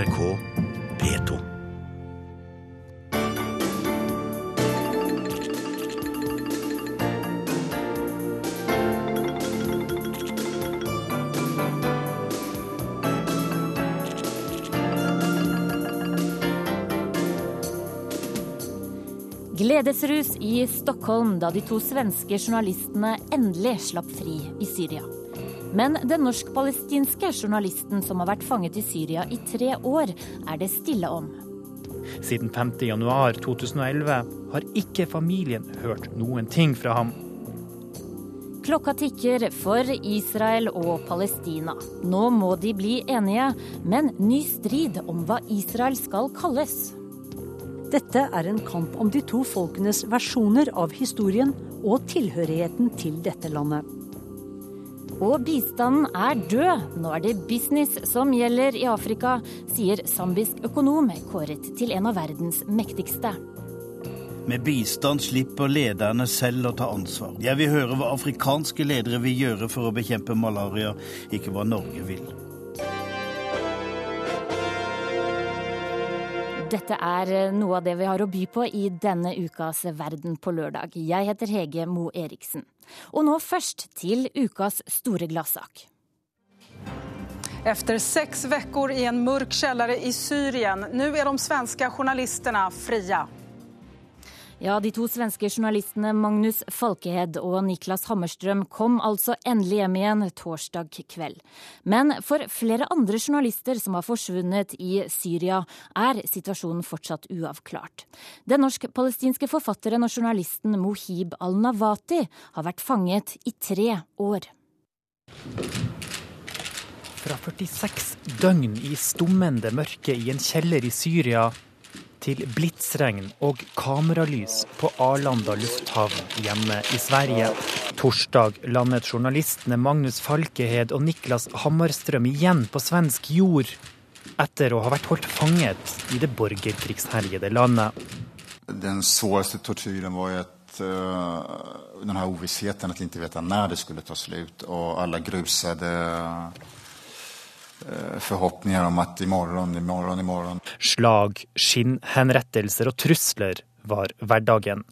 NRK P2. Gledesrus i Stockholm da de to svenske journalistene endelig slapp fri i Syria. Men den norsk-palestinske journalisten som har vært fanget i Syria i tre år, er det stille om. Siden 5.1.2011 har ikke familien hørt noen ting fra ham. Klokka tikker for Israel og Palestina. Nå må de bli enige, men ny strid om hva Israel skal kalles. Dette er en kamp om de to folkenes versjoner av historien og tilhørigheten til dette landet. Og bistanden er død. Nå er det business som gjelder i Afrika, sier zambisk økonom kåret til en av verdens mektigste. Med bistand slipper lederne selv å ta ansvar. Jeg vil høre hva afrikanske ledere vil gjøre for å bekjempe malaria, ikke hva Norge vil. Dette er noe av det vi har å by på i denne ukas Verden på lørdag. Jeg heter Hege Mo Eriksen. Og nå først til ukas store gladsak. Etter seks uker i en mørk kjeller i Syria, nå er de svenske journalistene frie. Ja, De to svenske journalistene Magnus Falkehed og Niklas Hammerstrøm kom altså endelig hjem igjen torsdag kveld. Men for flere andre journalister som har forsvunnet i Syria, er situasjonen fortsatt uavklart. Den norsk-palestinske forfatteren og journalisten Mohib al-Nawati har vært fanget i tre år. Fra 46 døgn i stummende mørke i en kjeller i Syria til blitsregn og kameralys på Arlanda lufthavn hjemme i Sverige. Torsdag landet journalistene Magnus Falkehed og Niklas Hammarström igjen på svensk jord, etter å ha vært holdt fanget i det borgerkrigsherjede landet. Den såreste tortyren var jo at uh, denne uvissheten, at ikke vite når det skulle ta slutt, og alle grusede forhåpninger om at i morgen, i morgen, i morgen. Slag, skinnhenrettelser og trusler var hverdagen.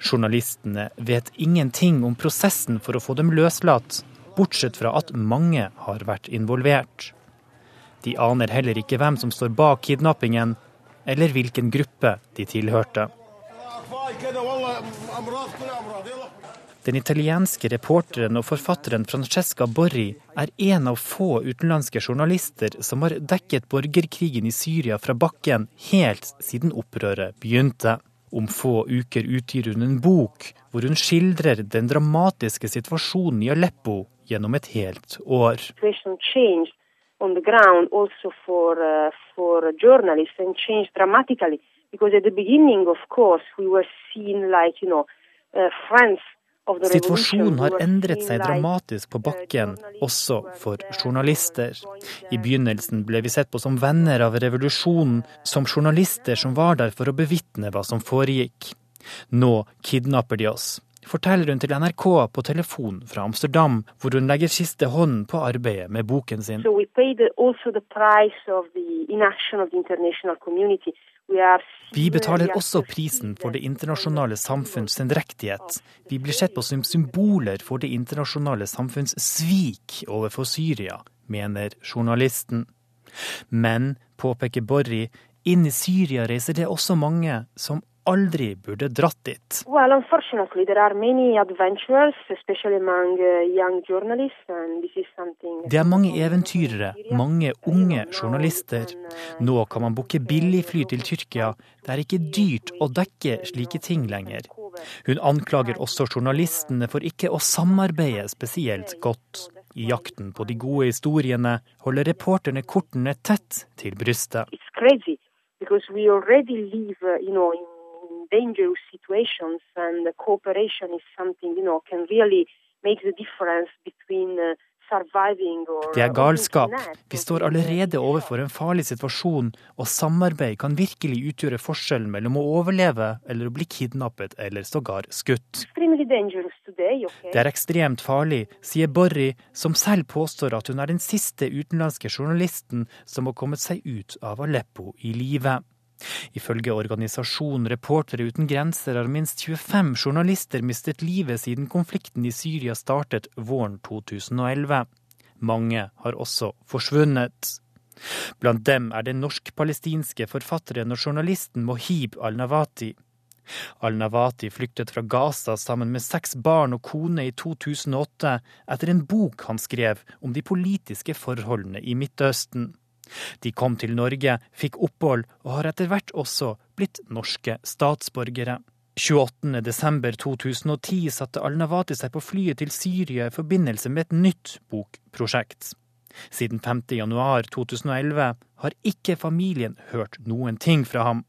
Journalistene vet ingenting om prosessen for å få dem løslatt, bortsett fra at mange har vært involvert. De aner heller ikke hvem som står bak kidnappingen, eller hvilken gruppe de tilhørte. Den italienske reporteren og forfatteren Francesca Borri er en av få utenlandske journalister som har dekket borgerkrigen i Syria fra bakken helt siden opprøret begynte. Om få uker utgir hun en bok hvor hun skildrer den dramatiske situasjonen i Aleppo gjennom et helt år. On the ground, also for uh, for journalists, and changed dramatically. Because at the beginning, of course, we were seen like you know uh, friends Situasjonen har endret seg dramatisk på bakken, også for journalister. I begynnelsen ble vi sett på som venner av revolusjonen, som journalister som var der for å bevitne hva som foregikk. Nå kidnapper de oss, forteller hun til NRK på telefon fra Amsterdam, hvor hun legger siste hånd på arbeidet med boken sin. So Vi betaler også prisen for det internasjonale samfunns sendrektighet. Vi blir sett på som symboler for det internasjonale samfunns svik overfor Syria, mener journalisten. Men, påpeker Borri, inn i Syria reiser det også mange som aldri burde dratt dit. Well, uh. Det er mange eventyrere, mange unge journalister. Nå kan man booke billigfly til Tyrkia. Det er ikke dyrt å dekke slike ting lenger. Hun anklager også journalistene for ikke å samarbeide spesielt godt. I jakten på de gode historiene holder reporterne kortene tett til brystet. It's crazy, because we already live, uh, you know, in dangerous situations, and cooperation is something you know can really make the difference between uh, Det er galskap. Vi står allerede overfor en farlig situasjon, og samarbeid kan virkelig utgjøre forskjellen mellom å overleve eller å bli kidnappet eller sågar skutt. Det er ekstremt farlig, sier Borri, som selv påstår at hun er den siste utenlandske journalisten som har kommet seg ut av Aleppo i live. Ifølge organisasjonen Reportere uten grenser har minst 25 journalister mistet livet siden konflikten i Syria startet våren 2011. Mange har også forsvunnet. Blant dem er den norsk-palestinske forfatteren og journalisten Mohib al-Nawati. Al-Nawati flyktet fra Gaza sammen med seks barn og kone i 2008 etter en bok han skrev om de politiske forholdene i Midtøsten. De kom til Norge, fikk opphold og har etter hvert også blitt norske statsborgere. 28.12.2010 satte Al-Nawati seg på flyet til Syria i forbindelse med et nytt bokprosjekt. Siden 5.1.2011 har ikke familien hørt noen ting fra ham.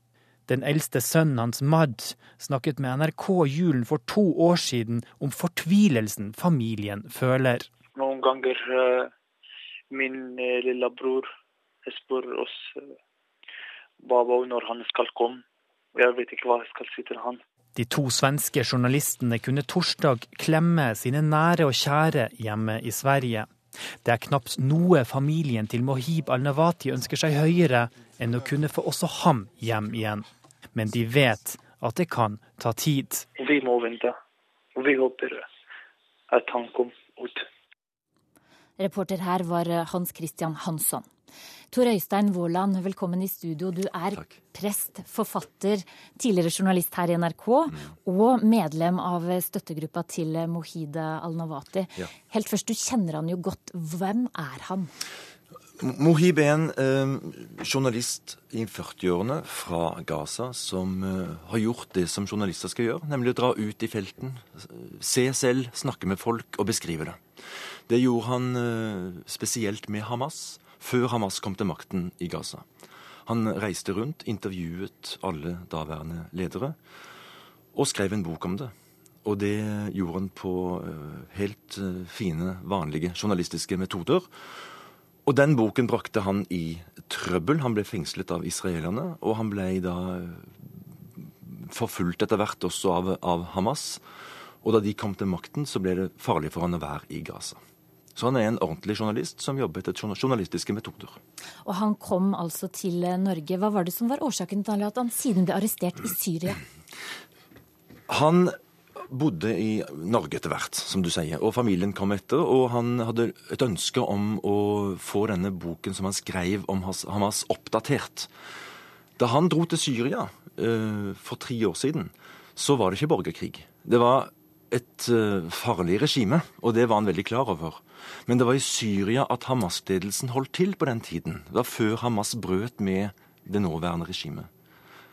Den eldste sønnen hans, Mad, snakket med NRK julen for to år siden om fortvilelsen familien føler. Noen ganger min min uh, spør oss Baba når han skal komme. Jeg vet ikke hva jeg skal si til han. De to svenske journalistene kunne torsdag klemme sine nære og kjære hjemme i Sverige. Det er knapt noe familien til Mohib al-Nawati ønsker seg høyere enn å kunne få også ham hjem igjen. Men de vet at det kan ta tid. Vi må vente. Vi håper at han kommer ut. Reporter her var Hans Christian Hansson. Tor Øystein Våland, velkommen i studio. Du er Takk. prest, forfatter, tidligere journalist her i NRK mm. og medlem av støttegruppa til Mohide al-Nawati. Ja. Helt først, du kjenner han jo godt. Hvem er han? Mohib er en eh, journalist i 40-årene fra Gaza som eh, har gjort det som journalister skal gjøre, nemlig å dra ut i felten, se selv, snakke med folk og beskrive det. Det gjorde han eh, spesielt med Hamas før Hamas kom til makten i Gaza. Han reiste rundt, intervjuet alle daværende ledere, og skrev en bok om det. Og det gjorde han på eh, helt eh, fine, vanlige journalistiske metoder. Og den boken brakte han i trøbbel. Han ble fengslet av israelerne, og han ble da forfulgt etter hvert også av, av Hamas. Og da de kom til makten, så ble det farlig for han å være i Gaza. Så han er en ordentlig journalist som jobber etter journalistiske metoder. Og han kom altså til eh, Norge. Hva var det som var årsaken til at han siden ble arrestert i Syria? Han bodde i Norge etter hvert, som du sier, og familien kom etter. Og han hadde et ønske om å få denne boken som han skrev om Hamas, oppdatert. Da han dro til Syria uh, for tre år siden, så var det ikke borgerkrig. Det var et uh, farlig regime, og det var han veldig klar over. Men det var i Syria at Hamas-ledelsen holdt til på den tiden. Det var før Hamas brøt med det nåværende regimet.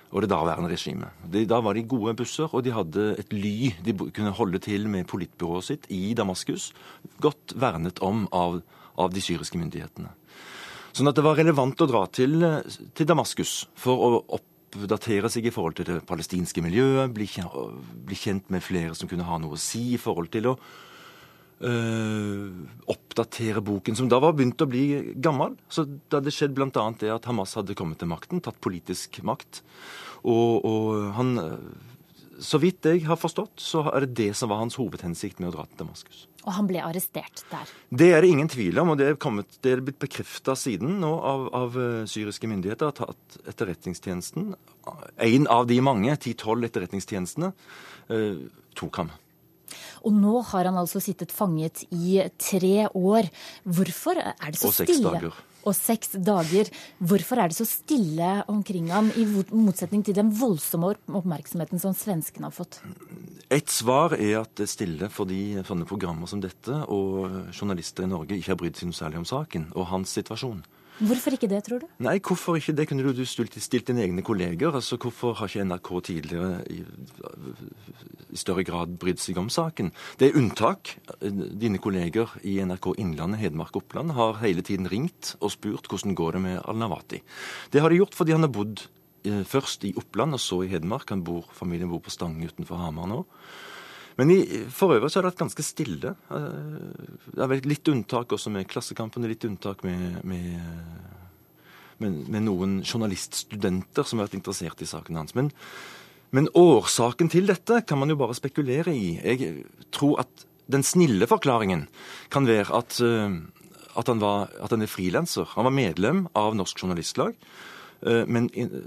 Og det daværende regimet. Da var de gode busser, og de hadde et ly de kunne holde til med politbyrået sitt i Damaskus. Godt vernet om av, av de syriske myndighetene. Sånn at det var relevant å dra til, til Damaskus for å oppdatere seg i forhold til det palestinske miljøet, bli, kjent med flere som kunne ha noe å si i forhold til å Uh, oppdatere boken, som da var begynt å bli gammel. Så det hadde skjedd bl.a. det at Hamas hadde kommet til makten, tatt politisk makt. Og, og, han Så vidt jeg har forstått, så er det det som var hans hovedhensikt med å dra til Damaskus. Og han ble arrestert der? Det er det ingen tvil om, og det er, kommet, det er blitt bekrefta siden nå av, av, eh, syriske myndigheter at Etterretningstjenesten, en av de mange, ti-tolv etterretningstjenestene, eh, tok ham. Og nå har han altså sittet fanget i tre år. Hvorfor er det så stille? Og seks dager. Og seks dager. Hvorfor er det så stille omkring ham, i motsetning til den voldsomme oppmerksomheten som svenskene har fått? Et svar er at det er stille fordi sånne programmer som dette og journalister i Norge ikke har brydd seg noe særlig om saken og hans situasjon. Hvorfor ikke det, tror du? Nei, hvorfor ikke det kunne du stilt, stilt dine egne kolleger. Altså, Hvorfor har ikke NRK tidligere i, i større grad brydd seg om saken? Det er unntak. Dine kolleger i NRK Innlandet, Hedmark Oppland har hele tiden ringt og spurt hvordan går det med Al-Nawati. Det har de gjort fordi han har bodd eh, først i Oppland og så i Hedmark. Han bor, familien bor på Stange utenfor Hamar nå. Men i, for øvrig så har det vært ganske stille. Det er vel litt unntak også med Klassekampen, litt unntak med, med, med, med noen journaliststudenter som har vært interessert i saken hans. Men, men årsaken til dette kan man jo bare spekulere i. Jeg tror at den snille forklaringen kan være at, at han, var, at han er frilanser. Han var medlem av Norsk Journalistlag. Men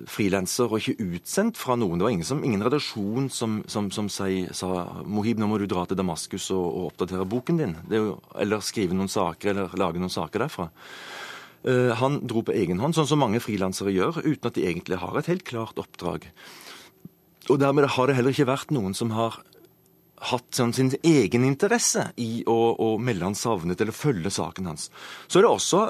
frilanser og ikke utsendt fra noen. Det var ingen, som, ingen redaksjon som, som, som sei, sa Mohib, nå må du dra til Damaskus og, og oppdatere boken din. Jo, eller skrive noen saker, eller lage noen saker derfra. Han dro på egen hånd, sånn som mange frilansere gjør, uten at de egentlig har et helt klart oppdrag. Og dermed har det heller ikke vært noen som har hatt sånn, sin egen interesse i å, å, melde han savnet eller følge saken hans. Så er det også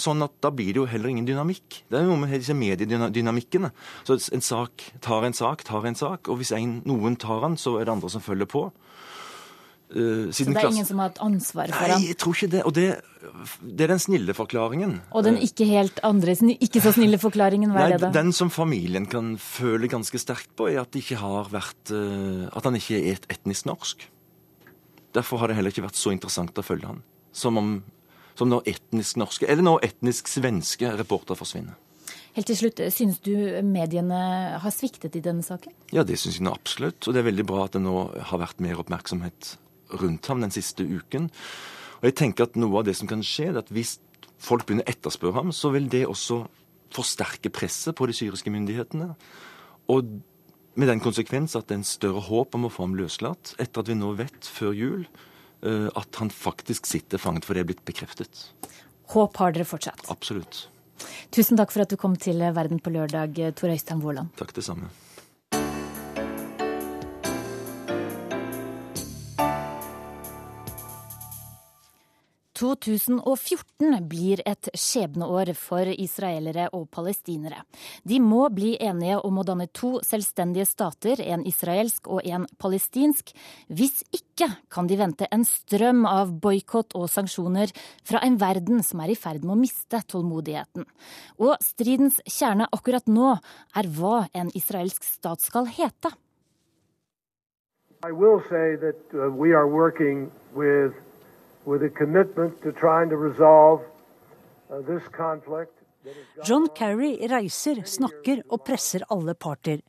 sånn at da blir det jo heller ingen dynamikk. Det er jo noe med disse mediedynamikkene. Så en sak tar en sak, tar en sak, og hvis en, noen tar han, så er det andre som følger på. Uh, så det er ingen som har hatt ansvar for ham? Nei, jeg tror ikke det. Og det, det er den snille forklaringen. Og den ikke helt andre, ikke så snille forklaringen, hva er det da? Den som familien kan føle ganske sterkt på, er at, ikke har vært, uh, at han ikke er etnisk norsk. Derfor har det heller ikke vært så interessant å følge han. Som, om, som når etnisk norske, eller når etnisk svenske reportere forsvinner. Helt til slutt, Synes du mediene har sviktet i denne saken? Ja, det syns jeg absolutt. Og det er veldig bra at det nå har vært mer oppmerksomhet rundt ham den siste uken. Og jeg tenker at Noe av det som kan skje, er at hvis folk begynner å etterspørre ham, så vil det også forsterke presset på de syriske myndighetene. Og med den konsekvens at det er en større håp om å få ham løslatt, etter at vi nå vet før jul at han faktisk sitter fanget, for det er blitt bekreftet. Håp har dere fortsatt? Absolutt. Tusen takk for at du kom til Verden på lørdag, Tor Øystein Våland. Takk det samme. 2014 blir et skjebneår for israelere og palestinere. De må bli enige om å danne to selvstendige stater, en israelsk og en palestinsk. Hvis ikke kan de vente en strøm av boikott og sanksjoner fra en verden som er i ferd med å miste tålmodigheten. Og stridens kjerne akkurat nå er hva en israelsk stat skal hete. I will say that uh, we are John Kerry reiser, snakker og presser alle parter.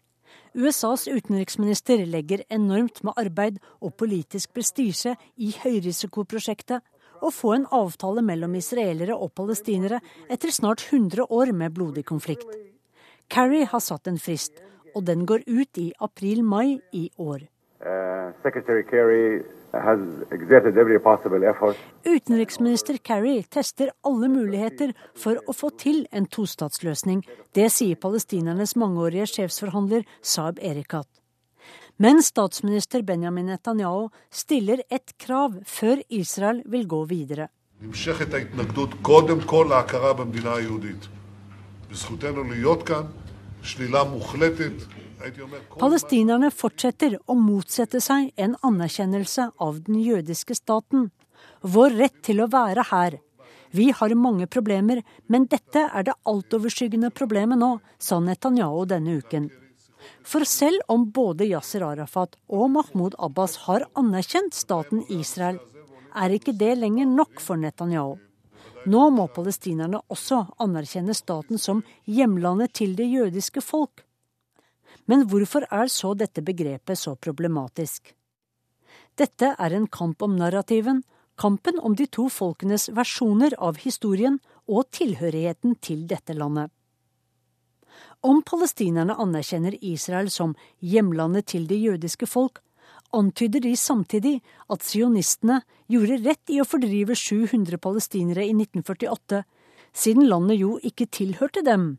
USAs utenriksminister legger enormt med arbeid og politisk prestisje i høyrisikoprosjektet å få en avtale mellom israelere og palestinere etter snart 100 år med blodig konflikt. Kerry har satt en frist, og den går ut i april-mai i år. Uh, Kerry Utenriksminister Kerry tester alle muligheter for å få til en tostatsløsning. Det sier palestinernes mangeårige sjefsforhandler Saab Erikat. Men statsminister Benjamin Netanyahu stiller et krav før Israel vil gå videre. Palestinerne fortsetter å motsette seg en anerkjennelse av den jødiske staten. Vår rett til å være her. Vi har mange problemer, men dette er det altoverskyggende problemet nå, sa Netanyahu denne uken. For selv om både Yasir Arafat og Mahmoud Abbas har anerkjent staten Israel, er ikke det lenger nok for Netanyahu. Nå må palestinerne også anerkjenne staten som hjemlandet til det jødiske folk. Men hvorfor er så dette begrepet så problematisk? Dette er en kamp om narrativen, kampen om de to folkenes versjoner av historien og tilhørigheten til dette landet. Om palestinerne anerkjenner Israel som hjemlandet til det jødiske folk, antyder de samtidig at sionistene gjorde rett i å fordrive 700 palestinere i 1948, siden landet jo ikke tilhørte dem.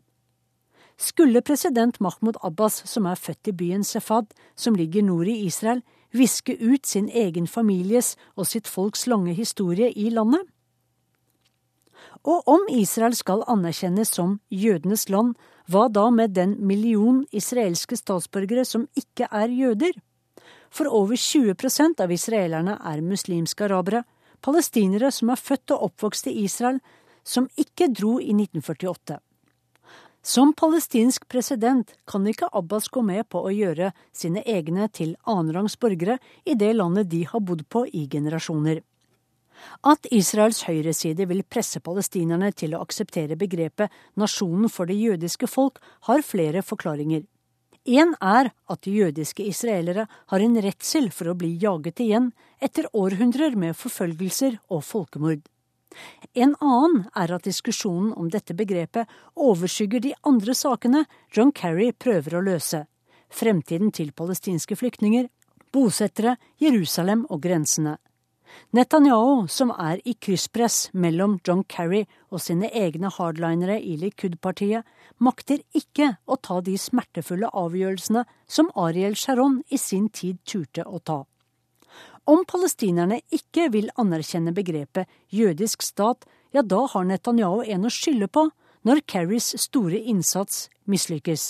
Skulle president Mahmoud Abbas, som er født i byen Sefad, som ligger nord i Israel, viske ut sin egen families og sitt folks lange historie i landet? Og om Israel skal anerkjennes som jødenes land, hva da med den million israelske statsborgere som ikke er jøder? For over 20% av israelerne er muslimske arabere, palestinere som er født og oppvokst i Israel, som ikke dro i 1948. Som palestinsk president kan ikke Abbas gå med på å gjøre sine egne til annenrangs borgere i det landet de har bodd på i generasjoner. At Israels høyreside vil presse palestinerne til å akseptere begrepet nasjonen for det jødiske folk, har flere forklaringer. Én er at de jødiske israelere har en redsel for å bli jaget igjen etter århundrer med forfølgelser og folkemord. En annen er at diskusjonen om dette begrepet overskygger de andre sakene John Kerry prøver å løse. Fremtiden til palestinske flyktninger, bosettere, Jerusalem og grensene. Netanyahu, som er i krysspress mellom John Kerry og sine egne hardlinere i Likud-partiet, makter ikke å ta de smertefulle avgjørelsene som Ariel Sharon i sin tid turte å ta. Om palestinerne ikke vil anerkjenne begrepet jødisk stat, ja, da har Netanyahu en å skylde på når Kerrys store innsats mislykkes.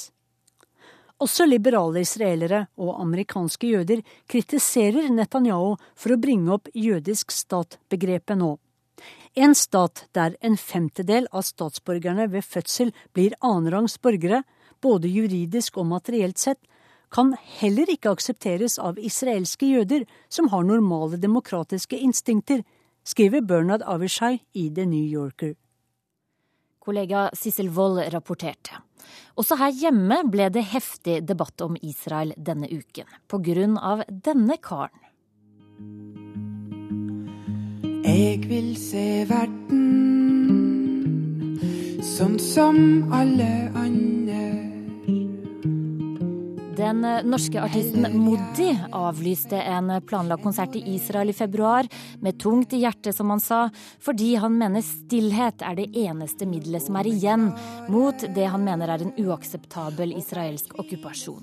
Også liberale israelere og amerikanske jøder kritiserer Netanyahu for å bringe opp jødisk stat-begrepet nå. En stat der en femtedel av statsborgerne ved fødsel blir annenrangs borgere, både juridisk og materielt sett, kan heller ikke aksepteres av israelske jøder som har normale demokratiske instinkter, skriver Bernard Avishai i The New Yorker. Kollega Sissel Wold rapporterte. Også her hjemme ble det heftig debatt om Israel denne uken, på grunn av denne karen. Jeg vil se verden sånn som alle andre. Den norske artisten Moddi avlyste en planlagt konsert i Israel i februar, med tungt i hjertet, som han sa, fordi han mener stillhet er det eneste middelet som er igjen mot det han mener er en uakseptabel israelsk okkupasjon.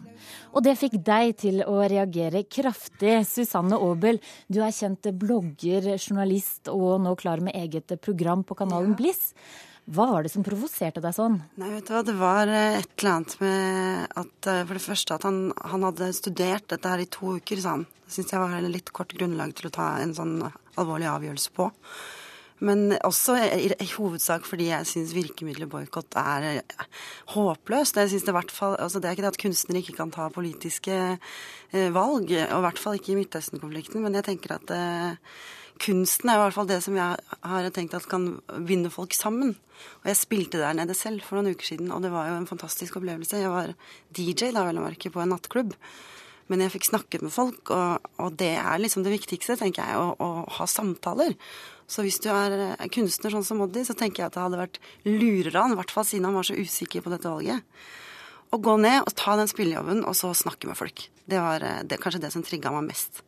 Og det fikk deg til å reagere kraftig. Susanne Aabel, du er kjent blogger, journalist og nå klar med eget program på kanalen Bliss. Hva var det som provoserte deg sånn? Nei, vet du hva, Det var eh, et eller annet med at eh, For det første at han, han hadde studert dette her i to uker, sa han. Det syns jeg var en litt kort grunnlag til å ta en sånn alvorlig avgjørelse på. Men også i, i hovedsak fordi jeg syns virkemiddelet boikott er eh, håpløst. Jeg synes det, fall, altså det er ikke det at kunstnere ikke kan ta politiske eh, valg, og i hvert fall ikke i Midtøsten-konflikten, men jeg tenker at eh, kunsten er i hvert fall det som jeg har tenkt at kan vinne folk sammen. Og jeg spilte der nede selv for noen uker siden, og det var jo en fantastisk opplevelse. Jeg var DJ da, vel å merke, på en nattklubb. Men jeg fikk snakket med folk, og, og det er liksom det viktigste, tenker jeg, å, å, ha samtaler. Så hvis du er kunstner sånn som Oddi, så tenker jeg at det hadde vært lurere han, i hvert fall siden han var så usikker på dette valget. Å gå ned og ta den spillejobben, og så snakke med folk. Det var det, kanskje det som trigga meg mest.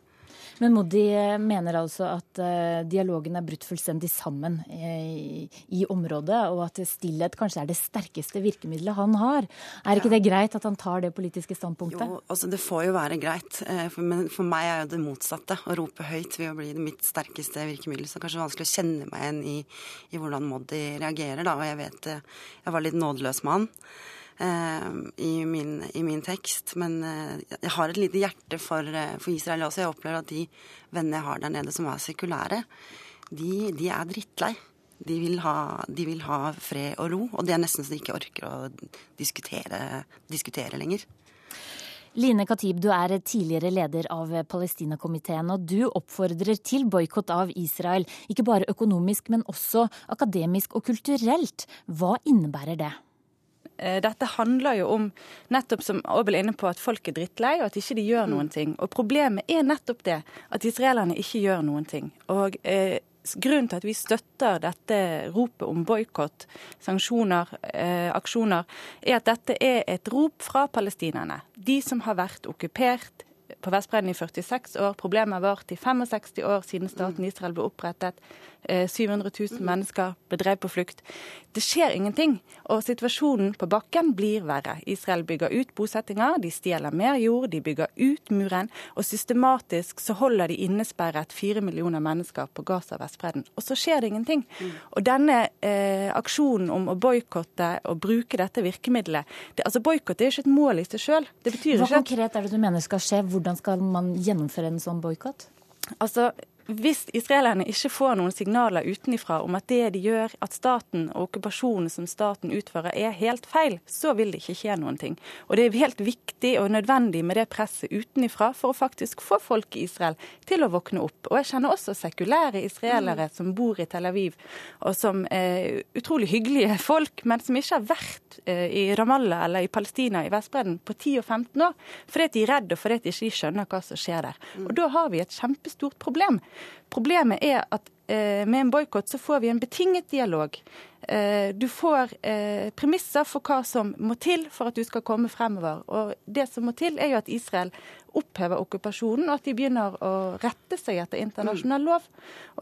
Men Modi eh, mener altså at uh, dialogen er brutt fullstendig sammen i, i, området, og at stillhet kanskje er det sterkeste virkemidlet han har. Er ikke det greit at han tar det politiske standpunktet? Jo, altså det får jo være greit. Eh, men for meg er jo det motsatte. Å rope høyt ved å bli mitt sterkeste virkemiddel. Så det er kanskje vanskelig å kjenne meg igjen i, i hvordan Modi reagerer, da. Og jeg vet jeg var litt nådeløs med han. Eh, i, min, i, min, tekst. Men eh, jeg har et lite hjerte for, eh, for, Israel også. Jeg opplever at de vennene jeg har der nede som er sekulære, de, de er drittlei. De vil, ha, de vil, ha, fred og ro, og det er nesten så de ikke orker å diskutere, diskutere lenger. Line Katib, du er tidligere leder av Palestinakomiteen, og du oppfordrer til boikott av Israel. Ikke bare økonomisk, men også akademisk og kulturelt. Hva innebærer det? Eh, dette handler jo om, nettopp som Abel er inne på, at folk er drittlei, og at ikke de gjør noen mm. ting. Og problemet er nettopp det, at israelerne ikke gjør noen ting. Og eh, Grunnen til at vi støtter dette ropet om boikott, sanksjoner, eh, aksjoner, er at dette er et rop fra palestinerne. De som har vært okkupert på Vestbredden i 46 år. Problemet har vart i 65 år siden staten Israel ble opprettet. 700 eh, 000 mennesker ble drevet på flukt. Det skjer ingenting, og situasjonen på bakken blir verre. Israel bygger ut bosettinger, de stjeler mer jord, de bygger ut muren, og systematisk så holder de innesperret fire millioner mennesker på Gaza og Vestbredden. Og så skjer det ingenting. Og denne eh, aksjonen om å boikotte og bruke dette virkemidlet det, altså Boikott er ikke et mål i seg sjøl. Hva konkret er det du mener skal skje? Hvordan skal man gjennomføre en sånn boikott? Altså, hvis israelerne ikke får noen signaler utenifra om at det de gjør, at staten og okkupasjonen som staten utfører, er helt feil, så vil det ikke skje noen ting. Og det er helt viktig og nødvendig med det presset utenifra for å faktisk få folk i Israel til å våkne opp. Og jeg kjenner også sekulære israelere som bor i Tel Aviv, og som er utrolig hyggelige folk, men som ikke har vært eh, i Ramallah eller i Palestina i Vestbredden på 10 og 15 år, fordi de er redde og fordi de ikke skjønner hva som skjer der. Og Da har vi et kjempestort problem. Problemet er at eh, med en boikott så får vi en betinget dialog. Eh, du får eh, premisser for hva som må til for at du skal komme fremover. Og det som må til, er jo at Israel opphever okkupasjonen, og at de begynner å rette seg etter internasjonal mm. lov.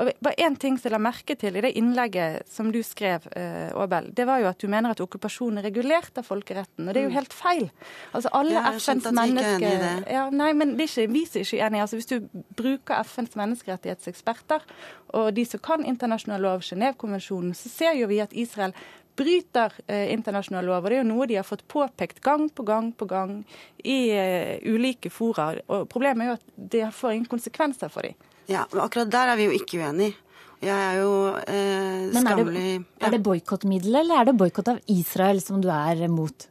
Og bare én ting som jeg la merke til i det innlegget som du skrev, Aabel, det var jo at du mener at okkupasjonen er regulert av folkeretten. Og det er jo mm. helt feil. Altså alle FNs mennesker ja, Nei, men det er ikke, vi som er ikke enige. Altså, hvis du bruker FNs menneskerettighetseksperter og de som kan internasjonal lov, Genévekonvensjonen, så ser jo vi at Israel bryter eh, internasjonal lov. og Det er jo noe de har fått påpekt gang på gang på gang i eh, ulike fora. Og Problemet er jo at det får ingen konsekvenser for dem. Ja, men akkurat der er vi jo ikke uenige. Jeg er jo eh, skammelig Men Er det, ja. boikottmiddel, eller er det boikott av Israel som du er mot?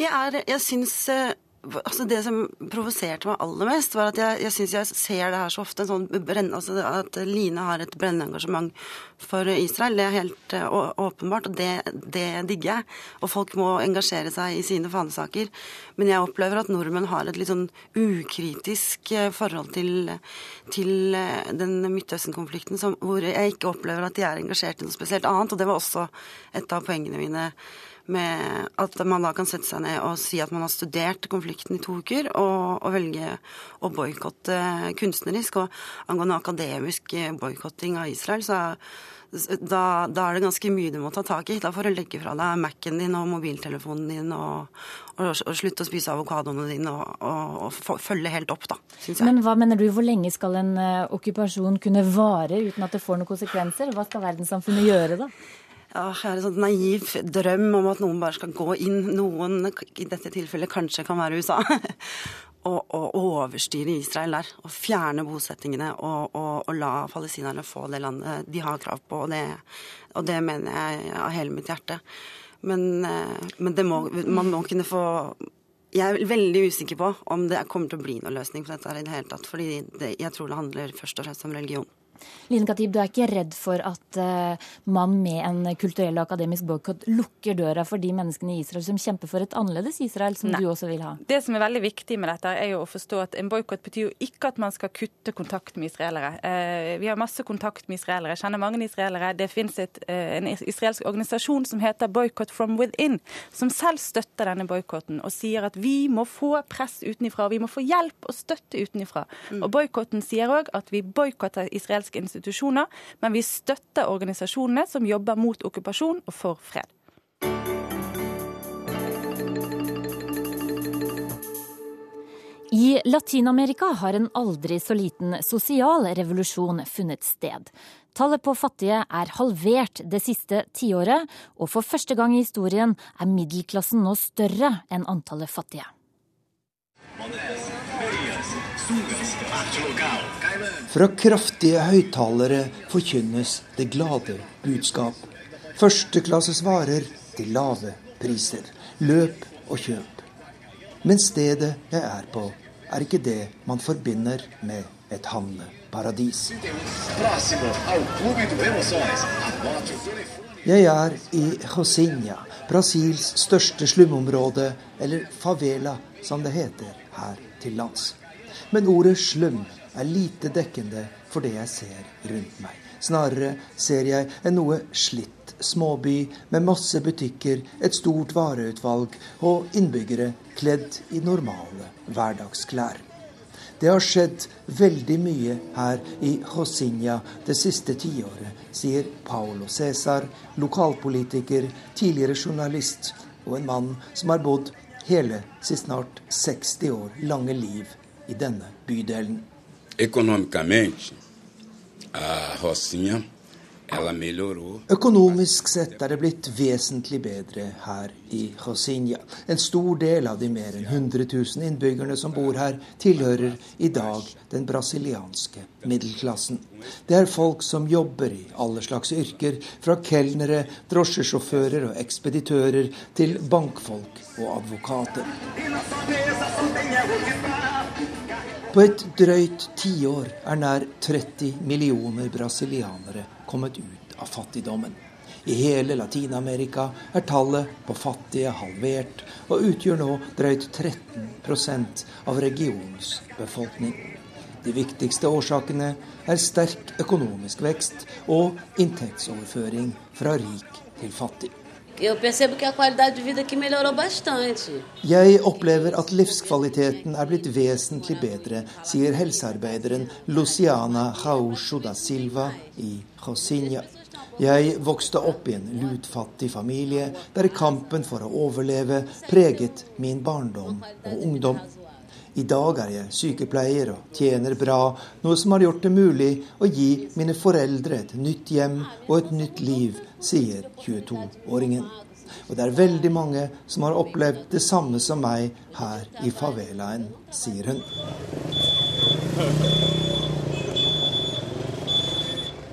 Jeg, er, jeg syns eh, altså Det som provoserte meg aller mest, var at jeg, jeg syns jeg ser det her så ofte. Sånn, altså at Line har et brennende engasjement for Israel. Det er helt å, åpenbart, og det, det, digger jeg. Og folk må engasjere seg i sine fanesaker. Men jeg opplever at nordmenn har et litt sånn ukritisk uh, forhold til, til uh, den Midtøsten-konflikten hvor jeg ikke opplever at de er engasjert i noe spesielt annet. Og det var også et av poengene mine med at man da kan sette seg ned og si at man har studert konflikten i to uker, og, og velge å boikotte kunstnerisk. Og angående akademisk boikotting av Israel, så da, da, er det ganske mye du må ta tak i. Da får du legge fra deg Mac-en din og mobiltelefonen din og, og, og slutte å spise avokadoene dine og, og, følge helt opp, da, syns jeg. Men hva mener du, hvor lenge skal en uh, okkupasjon kunne vare uten at det får noen konsekvenser? Hva skal verdenssamfunnet gjøre da? Jeg har en sånn naiv drøm om at noen bare skal gå inn, noen i dette tilfellet kanskje kan være USA, og, og, overstyre Israel der. Og fjerne bosettingene og, og, og, la palestinerne få det landet de har krav på. Og det, og det mener jeg av hele mitt hjerte. Men, eh, men må, man må kunne få jeg er veldig usikker på om det kommer til å bli noen løsning på dette i det hele tatt. fordi jeg tror det handler først og fremst om religion. Line Katib, du er ikke redd for at uh, man med en kulturell og akademisk boikott lukker døra for de menneskene i Israel som kjemper for et annerledes Israel, som Nei. du også vil ha? Det som er veldig viktig med dette, er jo å forstå at en boikott betyr jo ikke at man skal kutte kontakt med israelere. Uh, vi har masse kontakt med israelere. Jeg kjenner mange israelere. Det finnes et, uh, en israelsk organisasjon som heter Boycott from Within, som selv støtter denne boikotten og sier at vi må få press utenifra, vi må få hjelp og støtte utenifra. Mm. Og Boikotten sier òg at vi boikotter israelske demokratiske institusjoner, men vi støtter organisasjonene som jobber mot okkupasjon og for fred. I Latin-Amerika har en aldri så liten sosial revolusjon funnet sted. Tallet på fattige er halvert det siste tiåret, og for første gang i historien er middelklassen nå større enn antallet fattige. Fra kraftige høyttalere forkynnes det glade budskap. Førsteklasses varer til lave priser. Løp og kjøp. Men stedet jeg er på, er ikke det man forbinder med et handleparadis. Jeg er i Josinha, Brasils største slumområde, eller favela som det heter her til lands. Men ordet slum er lite dekkende for det jeg ser rundt meg. Snarere ser jeg en noe slitt småby med masse butikker, et stort vareutvalg og innbyggere kledd i normale hverdagsklær. Det har skjedd veldig mye her i Hosinja det siste tiåret, sier Paolo Cæsar, lokalpolitiker, tidligere journalist og en mann som har bodd hele sitt snart 60 år lange liv i denne bydelen. Economicamente, a Rocinha Økonomisk sett er det blitt vesentlig bedre her i Rosinha. En stor del av de mer enn 100 000 innbyggerne som bor her, tilhører i dag den brasilianske middelklassen. Det er folk som jobber i alle slags yrker, fra kelnere, drosjesjåfører og ekspeditører til bankfolk og advokater. På et drøyt tiår er nær 30 millioner brasilianere kommet ut av fattigdommen. I hele Latin-Amerika er tallet på fattige halvert, og utgjør nå drøyt 13% av regionens befolkning. De viktigste årsakene er sterk økonomisk vekst og inntektsoverføring fra rik til fattig. Eu percebo que a qualidade de vida aqui melhorou bastante. Jeg opplever at livskvaliteten er blitt vesentlig bedre, sier helsearbeideren Luciana Raúcho da Silva i Josinha. Jeg vokste opp i en lutfattig familie der kampen for å overleve preget min barndom og ungdom. I dag er jeg sykepleier og tjener bra, noe som har gjort det mulig å gi mine foreldre et nytt hjem og et nytt liv, sier 22-åringen. Og det er veldig mange som har opplevd det samme som meg her i favelaen, sier hun.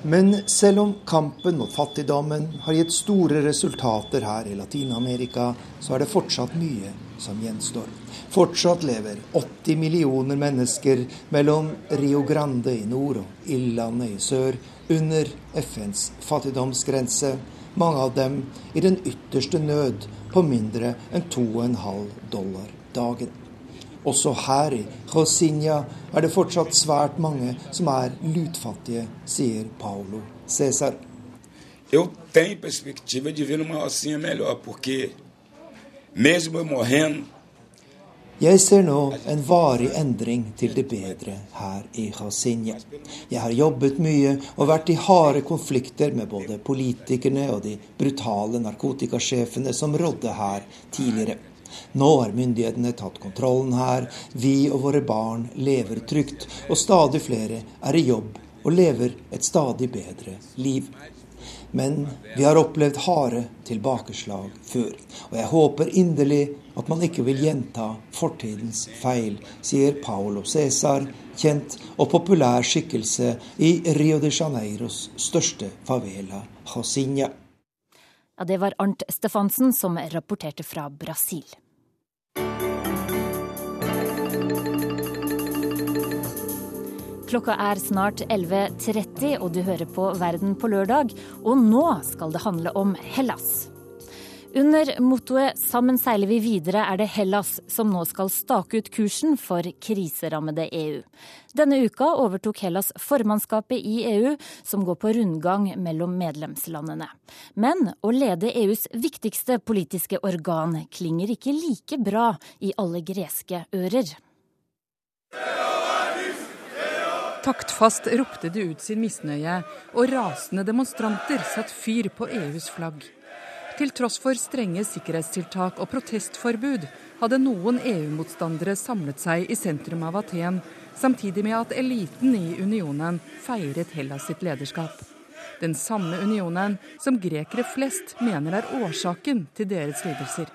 Men selv om kampen mot fattigdommen har gitt store resultater her i Latin-Amerika, så er det fortsatt mye som gjenstår. Fortsatt lever 80 millioner mennesker mellom Rio Grande i nord og Ildlandet i sør under FNs fattigdomsgrense, mange av dem i den ytterste nød på mindre enn 2,5 dollar dagen. Også her i Rosinha er det fortsatt svært mange som er lutfattige, sier Paulo Cæsar. Eu tenho perspectiva de ver uma Rocinha melhor, porque jeg ser nå en varig endring til det bedre her i Hasinje. Jeg har jobbet mye og vært i harde konflikter med både politikerne og de brutale narkotikasjefene som rådde her tidligere. Nå har myndighetene tatt kontrollen her, vi og våre barn lever trygt, og stadig flere er i jobb og lever et stadig bedre liv. Men vi har opplevd harde tilbakeslag før, og jeg håper inderlig at man ikke vil gjenta fortidens feil, sier Paolo Cæsar, kjent og populær skikkelse i Rio de Janeiros største favela, Josinha. Ja, det var Arnt Stefansen som rapporterte fra Brasil. Klokka er snart 11.30, og du hører på Verden på lørdag. Og nå skal det handle om Hellas. Under mottoet 'Sammen seiler vi videre' er det Hellas som nå skal stake ut kursen for kriserammede EU. Denne uka overtok Hellas formannskapet i EU, som går på rundgang mellom medlemslandene. Men å lede EUs viktigste politiske organ klinger ikke like bra i alle greske ører. Taktfast ropte det ut sin misnøye, og rasende demonstranter satte fyr på EUs flagg. Til tross for strenge sikkerhetstiltak og protestforbud hadde noen EU-motstandere samlet seg i sentrum av Aten, samtidig med at eliten i unionen feiret Hellas sitt lederskap. Den samme unionen som grekere flest mener er årsaken til deres lidelser.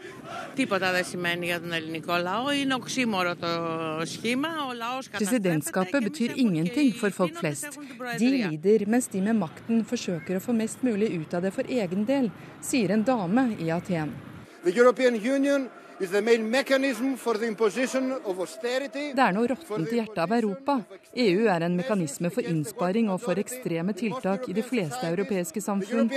Presidentskapet betyr ingenting for folk flest. De lider mens de med makten forsøker å få mest mulig ut av det for egen del, sier en dame i Aten. The European Union det er noe råttent i hjertet av Europa. EU er en mekanisme for innsparing og for ekstreme tiltak i de fleste europeiske samfunn.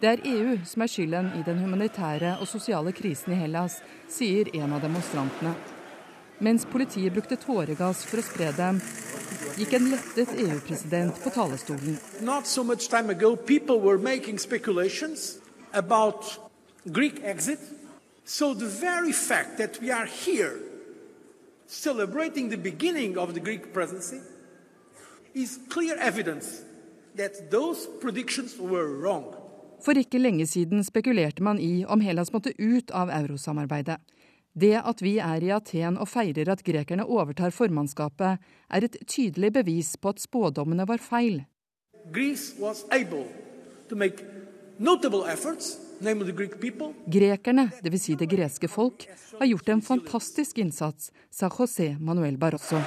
Det er EU som er skylden i den humanitære og sosiale krisen i Hellas, sier en av demonstrantene. Mens politiet brukte tåregass for å spre dem, gikk en lettet EU-president på talerstolen. So ago, So the very fact that we are here celebrating the beginning of the Greek presidency is clear evidence that those predictions were wrong. For ikke lenge siden spekulerte man i om Hellas måtte ut av eurosamarbeidet. Det at vi er i Aten og feirer at grekerne overtar formannskapet, er et tydelig bevis på at spådommene var feil. Grekerne, dvs. Si det greske folk, har gjort en fantastisk innsats, sa José Manuel Barroso.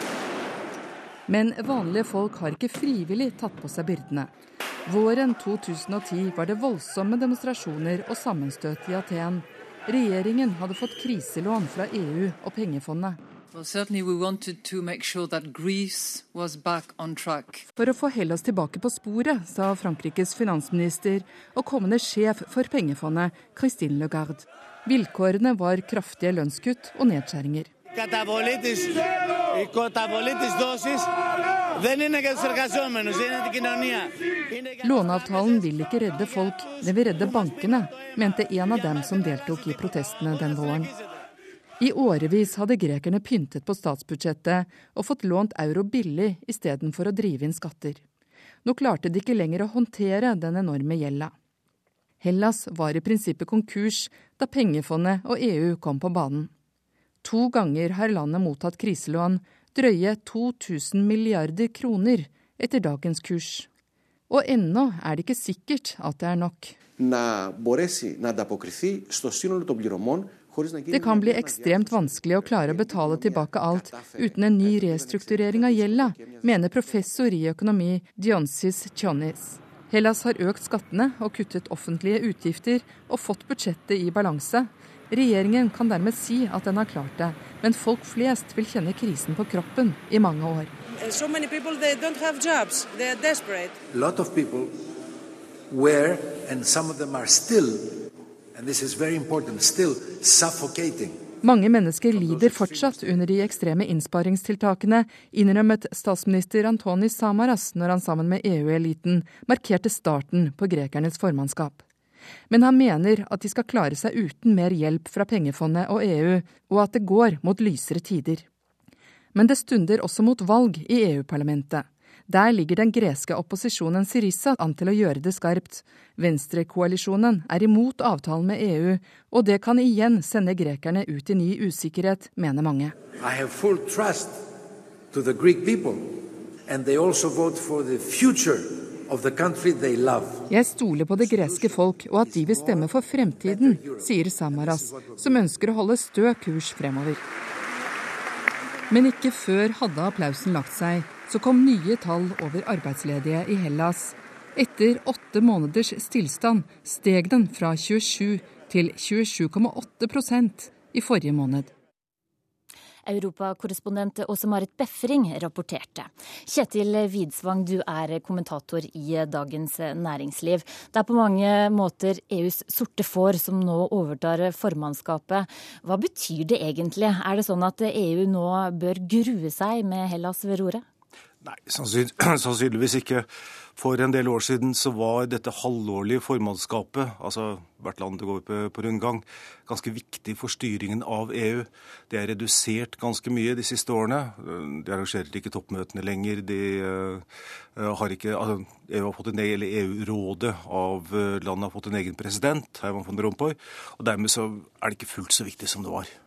Men vanlige folk har ikke frivillig tatt på seg byrdene. Våren 2010 var det voldsomme demonstrasjoner og sammenstøt i Aten. Regjeringen hadde fått kriselån fra EU og pengefondet. For å få Hellas tilbake på sporet, sa Frankrikes finansminister og kommende sjef for pengefondet, Christine Lagarde. Vilkårene var kraftige lønnskutt og nedskjæringer. Låneavtalen vil ikke redde folk, den vil redde bankene, mente en av dem som deltok i protestene den våren. I årevis hadde grekerne pyntet på statsbudsjettet og fått lånt euro billig istedenfor å drive inn skatter. Nå klarte de ikke lenger å håndtere den enorme gjelda. Hellas var i prinsippet konkurs da pengefondet og EU kom på banen. To ganger har landet mottatt kriselån, drøye 2000 milliarder kroner etter dagens kurs. Og ennå er det ikke sikkert at det er nok. Det kan bli ekstremt vanskelig å klare å betale tilbake alt uten en ny restrukturering av gjelda, mener professor i økonomi Dionsis Tjonis. Hellas har økt skattene og kuttet offentlige utgifter og fått budsjettet i balanse, Regjeringen kan dermed si at den har klart det, men folk flest vil kjenne krisen på kroppen i mange år. So many people, they don't have jobs. They are desperate. A lot of people were, and some of them are still, mange mennesker lider fortsatt under de ekstreme innsparingstiltakene, innrømmet statsminister Antonis Samaras når han sammen med EU-eliten markerte starten på grekernes formannskap. Men han mener at de skal klare seg uten mer hjelp fra pengefondet og EU, og at det går mot lysere tider. Men det stunder også mot valg i EU-parlamentet. Der ligger den greske opposisjonen Syriza an til å gjøre det skarpt. Venstrekoalisjonen er imot avtalen med EU, og det kan igjen sende grekerne ut i ny usikkerhet, mener mange. Jeg stoler på det greske folk og at de vil stemme for fremtiden, sier Samaras, som ønsker å holde stø kurs fremover. Men ikke før hadde applausen lagt seg så kom nye tall over arbeidsledige i Hellas. Etter åtte måneders stillstand steg den fra 27 til 27,8% i forrige måned. Europakorrespondent Åse Marit Befring rapporterte. Kjetil Widsvang, du er kommentator i Dagens Næringsliv. Det er på mange måter EUs sorte får som nå overtar formannskapet. Hva betyr det egentlig? Er det sånn at EU nå bør grue seg med Hellas ved roret? Nei, sannsynligvis ikke. For en del år siden så var dette halvårlige formannskapet, altså hvert land det går på, rundgang, ganske viktig for styringen av EU. Det er redusert ganske mye de siste årene. De arrangerer ikke toppmøtene lenger. De uh, har ikke, altså, EU har fått en del, EU-rådet av uh, landet har fått en egen president, Herman von Rompuy, og dermed så er det ikke fullt så viktig som det var.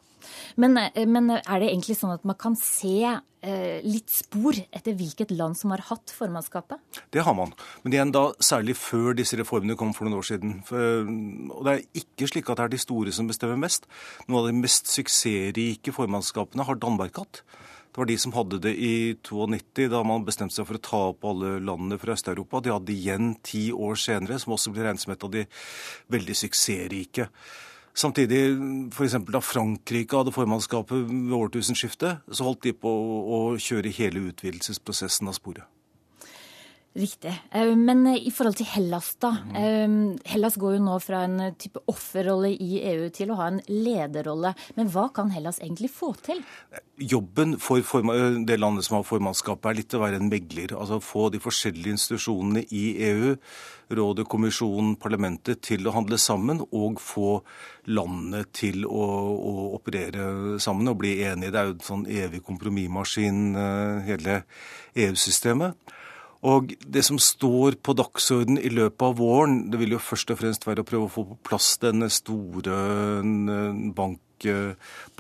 Men, eh, men, er det egentlig sånn at man kan se eh, litt spor etter hvilket land som har hatt formannskapet? Det har man. Men igjen da særlig før disse reformene kom for noen år siden. Og det er ikke slik at det er de store som bestemmer mest. Noen av de mest suksessrike formannskapene har Danmark hatt. Det var de som hadde det i 92, da man bestemte seg for å ta opp alle landene fra Øst-Europa. De hadde igjen ti år senere, som også ble regnet som et av de veldig suksessrike. Samtidig, f.eks. da Frankrike hadde formannskapet ved årtusenskiftet, så holdt de på å kjøre hele utvidelsesprosessen av sporet. Riktig. Eh, men eh, i forhold til Hellas, da. Mm. Hellas går jo nå fra en type offerrolle i EU til å ha en lederrolle. Men hva kan Hellas egentlig få til? Jobben for det landet som har formannskapet, er litt å være en megler. Altså få de forskjellige institusjonene i EU, rådet, kommisjonen, parlamentet, til å handle sammen. Og få landene til å, å operere sammen og bli enige. Det er jo en sånn evig kompromissmaskin, hele EU-systemet. Og det som står på dagsorden i løpet av våren, det vil jo først og fremst være å prøve å få på plass denne store bank,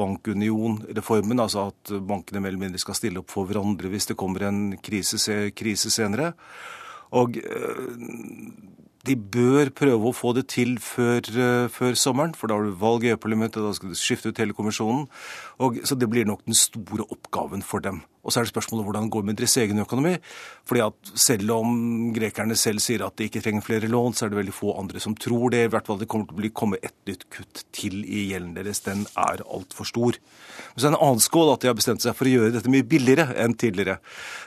bankunionreformen, altså at bankene mer eller mindre skal stille opp for hverandre hvis det kommer en krise, krise senere. Og de bør prøve å få det til før, før sommeren, for da har du valg i EU-parlamentet, da skal du skifte ut hele kommisjonen. Og, så det blir nok den store oppgaven for dem. Og så er det spørsmålet hvordan det går med deres egen økonomi. Fordi at selv om grekerne selv sier at de ikke trenger flere lån, så er det veldig få andre som tror det. I hvert fall det kommer til å bli, komme et nytt kutt til i gjelden deres. Den er altfor stor. Men så er det en annen skål at de har bestemt seg for å gjøre dette mye billigere enn tidligere.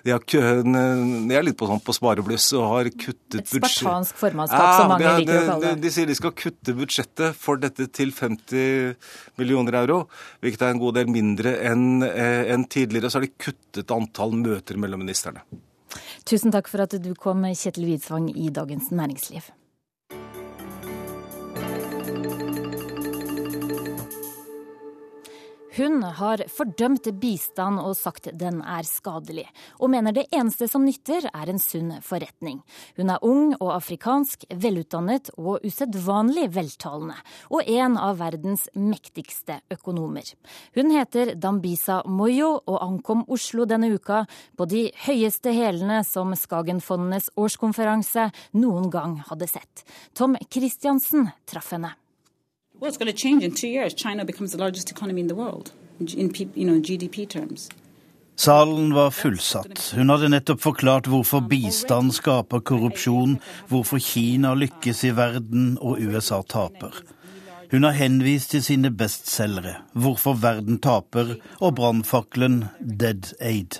De, har, de er litt på, sånn, på sparebluss og har kuttet budsjettet Et spartansk formannskap, ja, som mange de, liker å kalle det. De, de sier de skal kutte budsjettet for dette til 50 millioner euro, hvilket er en god del mindre enn eh, en tidligere. Så har de kuttet antall møter mellom ministrene. Tusen takk for at du kom, Kjetil Widsvang i Dagens Næringsliv. Hun har fordømt bistand og sagt den er skadelig, og mener det eneste som nytter er en sunn forretning. Hun er ung og afrikansk, velutdannet og usedvanlig veltalende, og en av verdens mektigste økonomer. Hun heter Dambisa Moyo og ankom Oslo denne uka på de høyeste hælene som Skagenfondenes årskonferanse noen gang hadde sett. Tom Christiansen traff henne. Well, it's going to change in two years. China becomes the largest economy in the world, in you know, GDP terms. Salen var fullsatt. Hun hadde nettopp forklart hvorfor bistand skaper korrupsjon, hvorfor Kina lykkes i verden og USA taper. Hun har henvist til sine bestselgere, Hvorfor verden taper og brannfakkelen Dead Aid.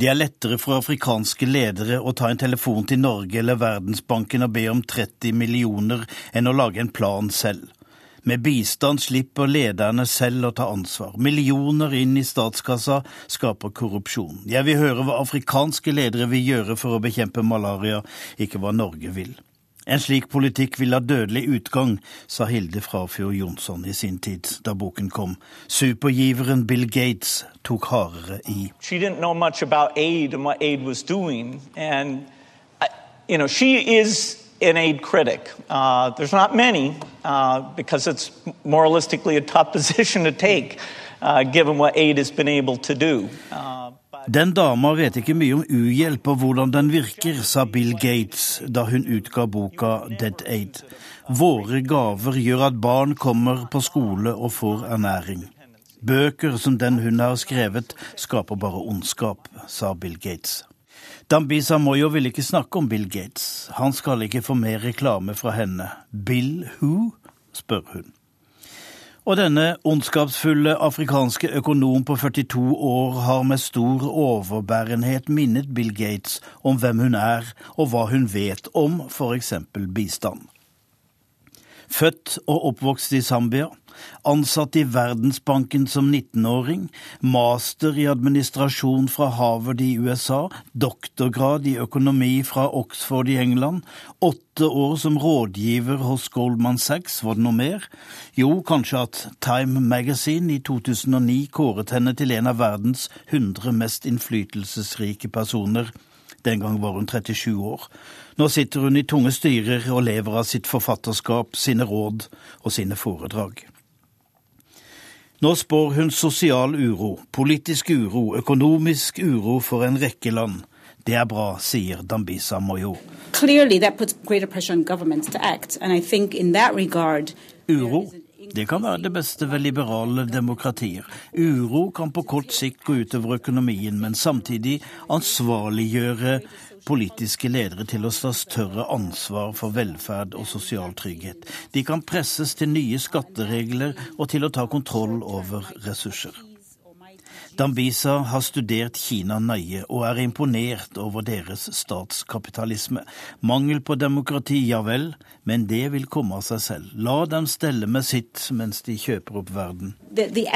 Det er lettere for afrikanske ledere å ta en telefon til Norge eller Verdensbanken og be om 30 millioner enn å lage en plan selv. Med bistand slipper lederne selv å ta ansvar. Millioner inn i statskassa skaper korrupsjon. Jeg vil høre hva afrikanske ledere vil gjøre for å bekjempe malaria, ikke hva Norge vil. En slik politikk vil ha dødelig utgang, sa Hilde Frafjord Jonsson i sin tid, da boken kom. Supergiveren Bill Gates tok hardere i. She didn't know much about aid and what aid was doing, and you know, she is aid critic. Uh, there's not many uh, because it's moralistically a tough position to take, uh, given what aid has been able to do. Uh, den dama vet ikke mye om uhjelp og hvordan den virker, sa Bill Gates da hun utga boka Dead Aid. Våre gaver gjør at barn kommer på skole og får ernæring. Bøker som den hun har skrevet, skaper bare ondskap, sa Bill Gates. Dambisa Moyo vil ikke snakke om Bill Gates. Han skal ikke få mer reklame fra henne. Bill who? spør hun. Og denne ondskapsfulle afrikanske økonom på 42 år har med stor overbærenhet minnet Bill Gates om hvem hun er, og hva hun vet om f.eks. bistand. Født og oppvokst i Zambia, ansatt i Verdensbanken som 19-åring, master i administrasjon fra Harvard i USA, doktorgrad i økonomi fra Oxford i England, åtte år som rådgiver hos Goldman Sachs, var det noe mer? Jo, kanskje at Time Magazine i 2009 kåret henne til en av verdens 100 mest innflytelsesrike personer. Den gang var hun 37 år. Nå sitter hun i tunge styrer og lever av sitt forfatterskap, sine råd og sine foredrag. Nå spår hun sosial uro, politisk uro, økonomisk uro for en rekke land. Det er bra, sier Dambisa Moyo. Uro det kan være det beste ved liberale demokratier. Uro kan på kort sikt gå utover økonomien, men samtidig ansvarliggjøre politiske ledere til å ta større ansvar for velferd og sosial trygghet. De kan presses til nye skatteregler og til å ta kontroll over ressurser. Dambisa har studert Kina nøye og er imponert over deres statskapitalisme. Mangel på demokrati, ja vel, men det vil komme av seg selv. La dem stelle med sitt mens de kjøper opp verden. The, the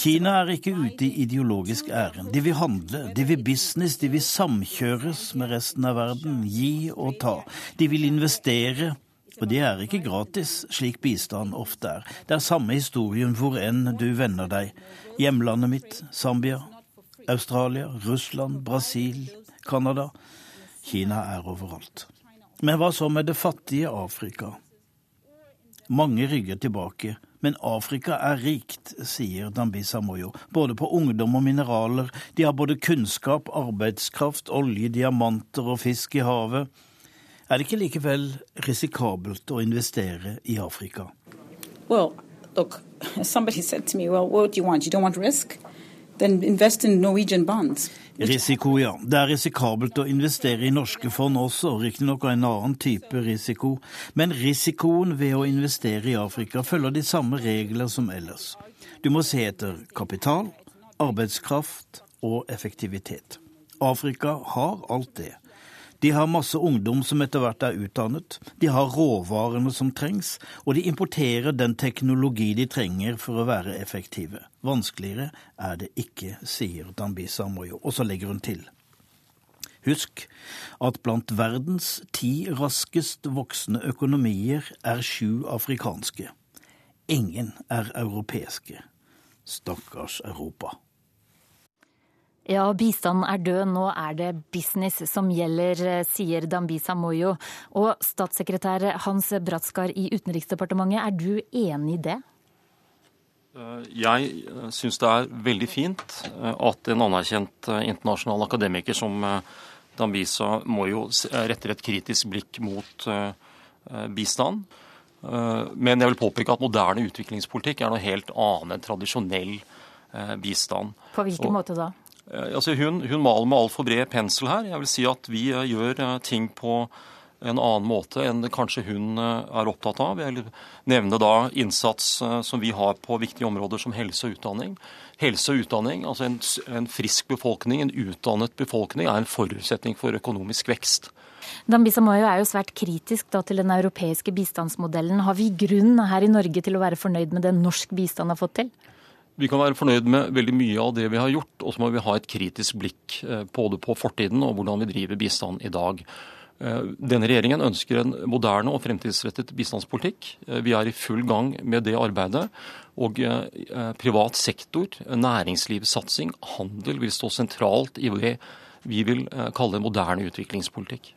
Kina er ikke ute i ideologisk ærend. De vil handle, de vil business, de vil samkjøres med resten av verden. Gi og ta. De vil investere. Og det er ikke gratis, slik bistand ofte er. Det er samme historien hvor enn du vender deg. Hjemlandet mitt, Zambia, Australia, Russland, Brasil, Canada. Kina er overalt. Men hva så med det fattige Afrika? Mange rygger tilbake, men Afrika er rikt, sier Dambisa Moyo. Både på ungdom og mineraler. De har både kunnskap, arbeidskraft, olje, diamanter og fisk i havet. Er det ikke likevel risikabelt å investere i Afrika? Well, look, somebody said to me, well, what? Invest in Norwegian bonds. Risiko, ja. Det er risikabelt å investere i norske fond også, riktignok av en annen type risiko. Men risikoen ved å investere i Afrika følger de samme regler som ellers. Du må se etter kapital, arbeidskraft og effektivitet. Afrika har alt det. De har masse ungdom som etter hvert er utdannet, de har råvarene som trengs, og de importerer den teknologi de trenger for å være effektive. Vanskeligere er det ikke, sier Dambisa Moyo, og så legger hun til. Husk at blant verdens ti raskest voksende økonomier er sju afrikanske. Ingen er europeiske. Stakkars Europa. Ja, bistanden er død, nå er det business som gjelder, sier Dambisa Moyo. Og statssekretær Hans Bratskar i Utenriksdepartementet, er du enig i det? Eh, jeg eh, syns det er veldig fint eh, at en anerkjent internasjonal akademiker som Dambisa Moyo retter et kritisk blikk mot bistand. Men jeg vil påpeke at moderne utviklingspolitikk er noe helt annet enn tradisjonell bistand. På hvilken Og, måte da? Eh, altså hun, hun, maler med altfor bred pensel her. Jeg vil si at vi eh, gjør eh, ting på en annen måte enn kanskje hun er opptatt av. Jeg vil nevne da innsats som vi har på viktige områder som helse og utdanning. Helse og utdanning, altså en, en frisk befolkning, en utdannet befolkning, er en forutsetning for økonomisk vekst. Dambisa Moyo er jo svært kritisk da, til den europeiske bistandsmodellen. Har vi grunn her i Norge til å være fornøyd med det norsk bistand har fått til? Vi kan være fornøyd med veldig mye av det vi har gjort, og så må vi ha et kritisk blikk eh, både på fortiden og hvordan vi driver bistand i dag. Eh, denne regjeringen ønsker en moderne og fremtidsrettet bistandspolitikk. Eh, vi er i full gang med det arbeidet. Og privat sektor, næringslivssatsing, handel vil stå sentralt i det vi vil eh, kalle moderne utviklingspolitikk.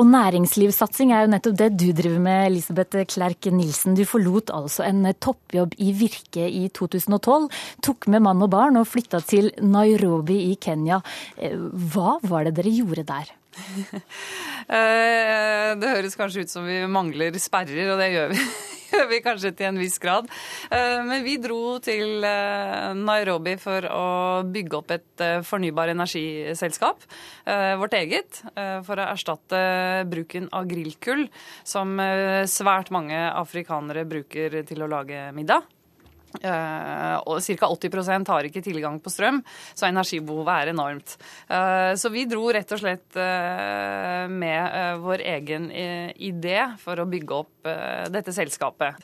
Og næringslivssatsing er jo nettopp det du driver med, Elisabeth Klerk Nilsen. Du forlot altså en toppjobb i Virke i 2012, tok med mann og barn og flytta til Nairobi i Kenya. Eh, hva var det dere gjorde der? Eh, det høres kanskje ut som vi mangler sperrer, og det gjør vi vi kanskje til en viss grad. Eh, men vi dro til eh, Nairobi for å bygge opp et fornybar energiselskap, vårt eget, for å erstatte bruken av grillkull, som svært mange afrikanere bruker til å lage middag. Uh, og Ca. 80% har ikke tilgang på strøm, så energibehovet er enormt. Uh, så vi dro rett og slett uh, med vår egen idé for å bygge opp dette selskapet.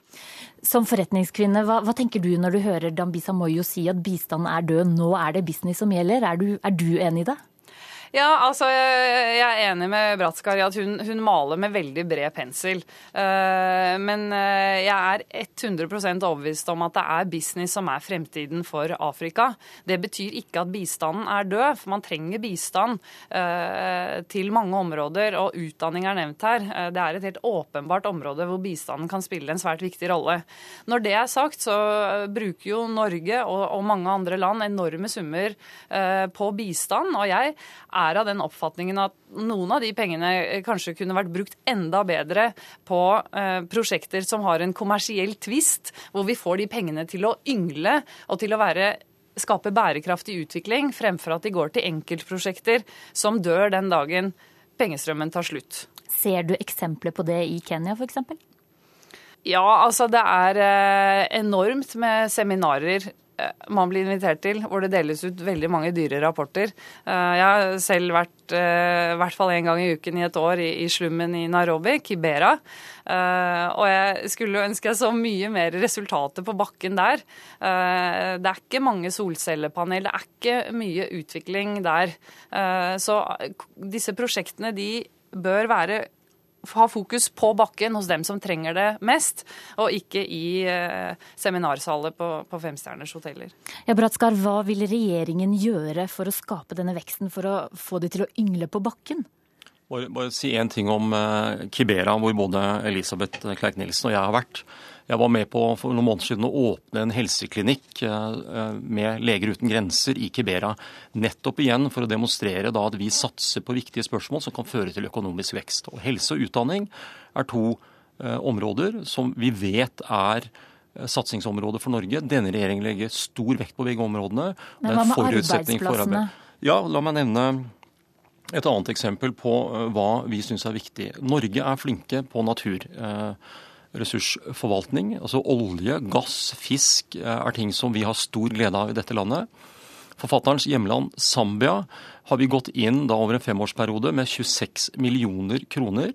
Som forretningskvinne, hva, hva, tenker du når du hører Dambisa Moyo si at bistanden er død, nå er det business som gjelder? Er du, er du enig i det? Ja, altså jeg er enig med Bratskar i at hun, hun, maler med veldig bred pensel. Uh, men uh, jeg er 100% overbevist om at det er business som er fremtiden for Afrika. Det betyr ikke at bistanden er død, for man trenger bistand uh, til mange områder. Og utdanning er nevnt her. det er et helt åpenbart område hvor bistanden kan spille en svært viktig rolle. Når det er sagt, så bruker jo Norge og, og mange andre land enorme summer på bistand. og jeg er av den oppfatningen at noen av de pengene eh, kanskje kunne vært brukt enda bedre på eh, prosjekter som har en kommersiell tvist, hvor vi får de pengene til å yngle og til å være skape bærekraftig utvikling, fremfor at de går til enkeltprosjekter som dør den dagen pengestrømmen tar slutt. Ser du eksempler på det i Kenya f.eks.? Ja, altså det er eh, enormt med seminarer man blir invitert til, hvor det deles ut veldig mange dyre rapporter. Eh, jeg har selv vært eh, i hvert fall én gang i uken i et år i slummen i Nairobi, Kibera. Og jeg skulle ønske jeg så mye mer resultater på bakken der. Det er ikke mange solcellepanel, det er ikke mye utvikling der. Så disse prosjektene de bør være ha fokus på bakken hos dem som trenger det mest, og ikke i eh, seminarsaler på, på femstjerners hoteller. Ja, Bratskar, hva vil regjeringen gjøre for å skape denne veksten, for å få de til å yngle på bakken? Bare, bare si én ting om uh, Kibera, hvor både Elisabeth Kleik-Nielsen og jeg har vært. Jeg var med på for noen måneder siden å åpne en helseklinikk uh, med Leger uten grenser i Kibera. Nettopp igjen for å demonstrere da at vi satser på viktige spørsmål som kan føre til økonomisk vekst. Og Helse og utdanning er to uh, områder som vi vet er satsingsområder for Norge. Denne regjeringen legger stor vekt på begge områdene. Men hva med arbeidsplassene? Ja, la meg nevne et annet eksempel på eh, hva vi syns er viktig. Norge er flinke på natur. Eh, altså olje, gass, fisk eh, er ting som vi har stor glede av i dette landet. Forfatterens hjemland Zambia har vi gått inn da over en femårsperiode med 26 millioner kroner.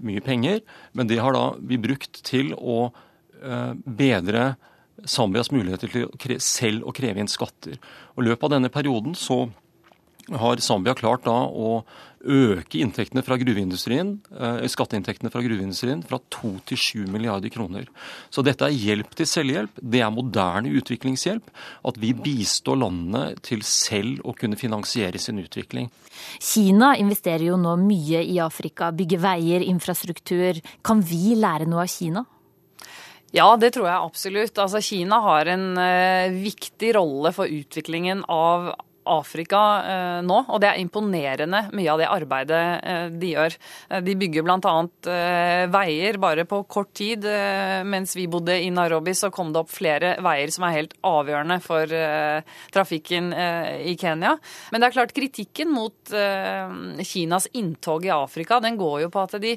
Mye penger, men det har da vi brukt til å bedre Zambias muligheter til selv å kreve inn skatter. Og I løpet av denne perioden så har Zambia klart da å øke inntektene fra gruveindustrien, eh, skatteinntektene fra gruveindustrien fra 2 til 7 milliarder kroner. Så dette er hjelp til selvhjelp. Det er moderne utviklingshjelp. At vi bistår landene til selv å kunne finansiere sin utvikling. Kina investerer jo nå mye i Afrika, bygger veier, infrastruktur. Kan vi lære noe av Kina? Ja, det tror jeg absolutt. Altså, Kina har en uh, viktig rolle for utviklingen av Afrika eh, nå, og det er imponerende mye av det arbeidet eh, de gjør. Eh, de bygger bl.a. Veier bare på kort tid. Mens vi bodde i Nairobi, så kom det opp flere veier som er helt avgjørende for trafikken i Kenya. Men det er klart kritikken mot Kinas inntog i Afrika, den går jo på at de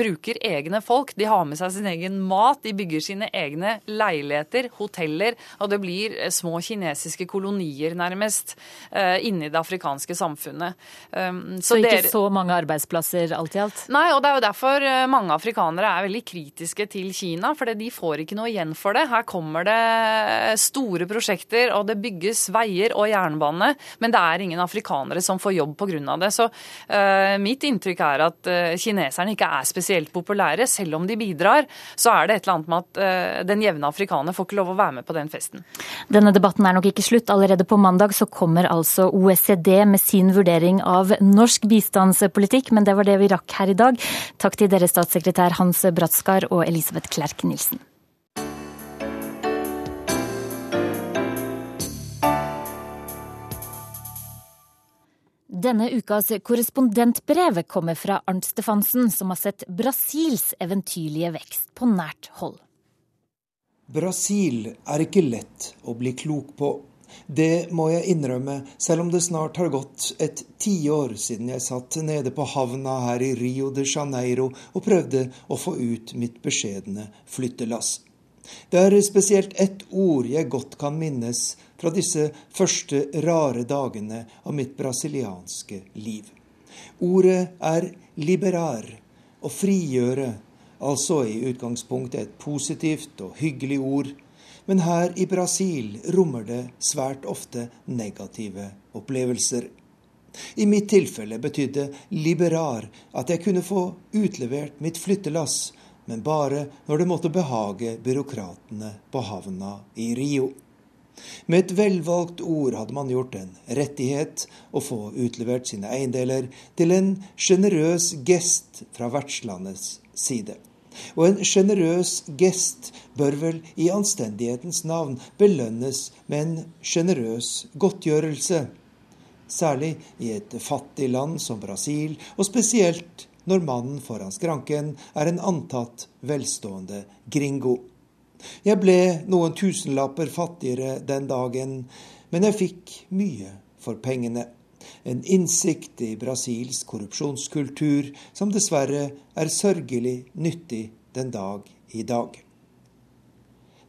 bruker egne folk. De har med seg sin egen mat, de bygger sine egne leiligheter, hoteller, og det blir små kinesiske kolonier nærmest nærmest, eh, inni det afrikanske samfunnet. Um, så, så ikke der... så mange arbeidsplasser alt i alt? Nei, og det er jo derfor eh, mange afrikanere er veldig kritiske til Kina. For de får ikke noe igjen for det. Her kommer det store prosjekter, og det bygges veier og jernbane, men det er ingen afrikanere som får jobb pga. det. Så uh, mitt inntrykk er at uh, kineserne ikke er spesielt populære. Selv om de bidrar, så er det et eller annet med at uh, den jevne afrikaner får ikke lov å være med på den festen. Denne debatten er nok ikke slutt. Allerede på mandag mandag så kommer altså OECD med sin vurdering av norsk bistandspolitikk, men det var det vi rakk her i dag. Takk til dere statssekretær Hans Bratskar og Elisabeth Klerk Nilsen. Denne ukas korrespondentbrev kommer fra Arnt Stefansen, som har sett Brasils eventyrlige vekst på nært hold. Brasil er ikke lett å bli klok på. Det må jeg innrømme, selv om det snart har gått et tiår siden jeg satt nede på havna her i Rio de Janeiro og prøvde å få ut mitt beskjedne flyttelass. Det er spesielt ett ord jeg godt kan minnes fra disse første rare dagene av mitt brasilianske liv. Ordet er liberar, å frigjøre, altså i utgangspunktet et positivt og hyggelig ord men her i Brasil rommer det svært ofte negative opplevelser. I mitt tilfelle betydde liberar at jeg kunne få utlevert mitt flyttelass, men bare når det måtte behage byråkratene på havna i Rio. Med et velvalgt ord hadde man gjort en rettighet å få utlevert sine eiendeler til en sjenerøs gest fra vertslandets side. Og en sjenerøs gest bør vel i anstendighetens navn belønnes med en sjenerøs godtgjørelse. Særlig i et fattig land som Brasil, og spesielt når mannen foran skranken er en antatt velstående gringo. Jeg ble noen tusenlapper fattigere den dagen, men jeg fikk mye for pengene en innsikt i Brasils korrupsjonskultur som dessverre er sørgelig nyttig den dag i dag.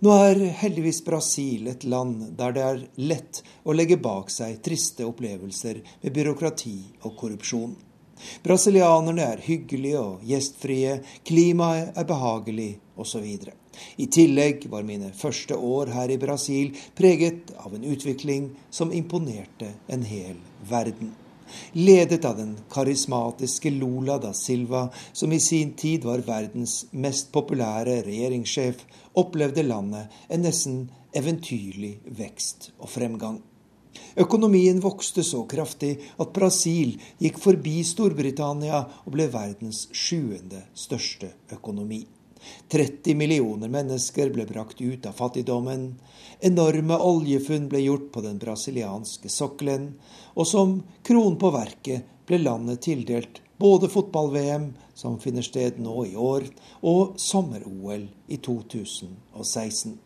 Nå er heldigvis Brasil et land der det er lett å legge bak seg triste opplevelser med byråkrati og korrupsjon. Brasilianerne er hyggelige og gjestfrie, klimaet er behagelig osv. I tillegg var mine første år her i Brasil preget av en utvikling som imponerte en hel verden. Ledet av den karismatiske Lula da Silva, som i sin tid var verdens mest populære regjeringssjef, opplevde landet en nesten eventyrlig vekst og fremgang. Økonomien vokste så kraftig at Brasil gikk forbi Storbritannia og ble verdens sjuende største økonomi. 30 millioner mennesker ble brakt ut av fattigdommen. Enorme oljefunn ble gjort på den brasilianske sokkelen. Og som kron på verket ble landet tildelt både fotball-VM, som finner sted nå i år, og sommer-OL i 2016.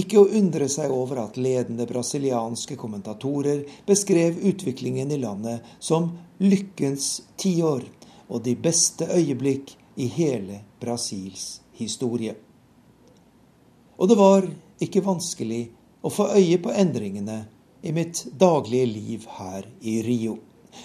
Ikke å undre seg over at ledende brasilianske kommentatorer beskrev utviklingen i landet som lykkens tiår og de beste øyeblikk i hele Brasils historie. Og det var ikke vanskelig å få øye på endringene i mitt daglige liv her i Rio.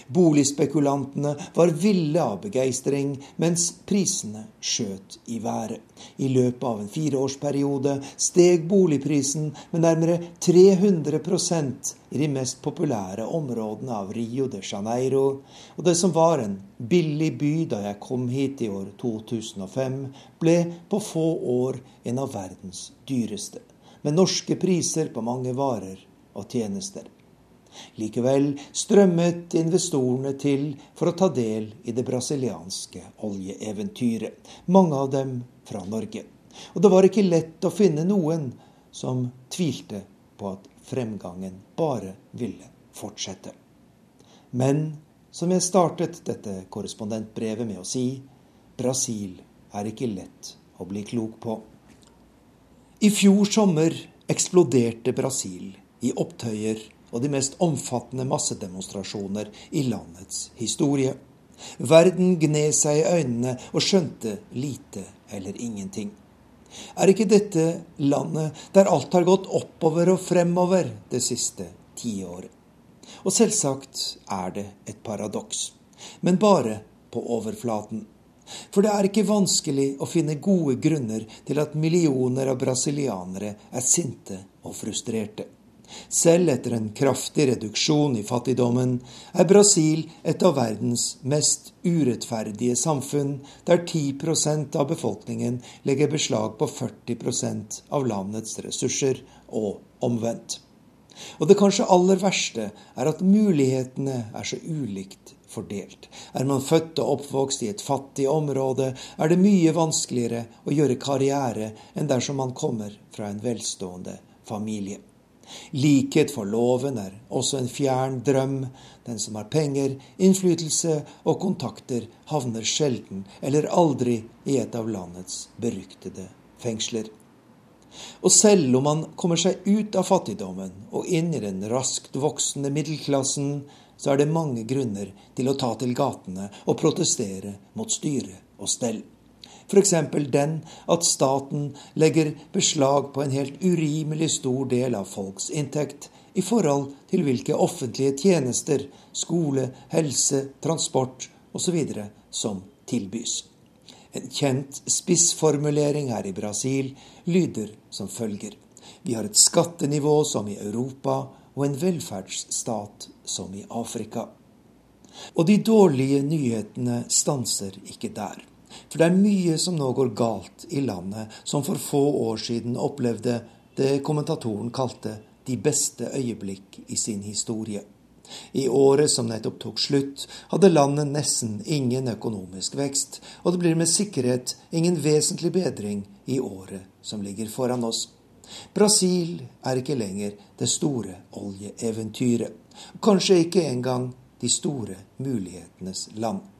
Boligspekulantene var ville av begeistring, mens prisene skjøt i været. I løpet av en fireårsperiode steg boligprisen med nærmere 300% i de mest populære områdene av Rio de Janeiro. Og det som var en billig by da jeg kom hit i år 2005, ble på få år en av verdens dyreste. Med norske priser på mange varer og tjenester. Likevel strømmet investorene til for å ta del i det brasilianske oljeeventyret, mange av dem fra Norge. Og det var ikke lett å finne noen som tvilte på at fremgangen bare ville fortsette. Men som jeg startet dette korrespondentbrevet med å si, Brasil er ikke lett å bli klok på. I fjor sommer eksploderte Brasil i opptøyer og de mest omfattende massedemonstrasjoner i landets historie. Verden gned seg i øynene og skjønte lite eller ingenting. Er ikke dette landet der alt har gått oppover og fremover det siste tiåret? Og selvsagt er det et paradoks, men bare på overflaten. For det er ikke vanskelig å finne gode grunner til at millioner av brasilianere er sinte og frustrerte. Selv etter en kraftig reduksjon i fattigdommen er Brasil et av verdens mest urettferdige samfunn, der 10% av befolkningen legger beslag på 40% av landets ressurser, og omvendt. Og det kanskje aller verste er at mulighetene er så ulikt fordelt. Er man født og oppvokst i et fattig område, er det mye vanskeligere å gjøre karriere enn dersom man kommer fra en velstående familie. Likhet for loven er også en fjern drøm. Den som har penger, innflytelse og kontakter, havner sjelden eller aldri i et av landets beryktede fengsler. Og selv om man kommer seg ut av fattigdommen og inn i den raskt voksende middelklassen, så er det mange grunner til å ta til gatene og protestere mot styre og stell. F.eks. den at staten legger beslag på en helt urimelig stor del av folks inntekt i forhold til hvilke offentlige tjenester, skole, helse, transport osv. som tilbys. En kjent spissformulering her i Brasil lyder som følger. Vi har et skattenivå som i Europa og en velferdsstat som i Afrika. Og de dårlige nyhetene stanser ikke der. For det er mye som nå går galt i landet, som for få år siden opplevde det kommentatoren kalte de beste øyeblikk i sin historie. I året som nettopp tok slutt, hadde landet nesten ingen økonomisk vekst, og det blir med sikkerhet ingen vesentlig bedring i året som ligger foran oss. Brasil er ikke lenger det store oljeeventyret, kanskje ikke engang de store mulighetenes land.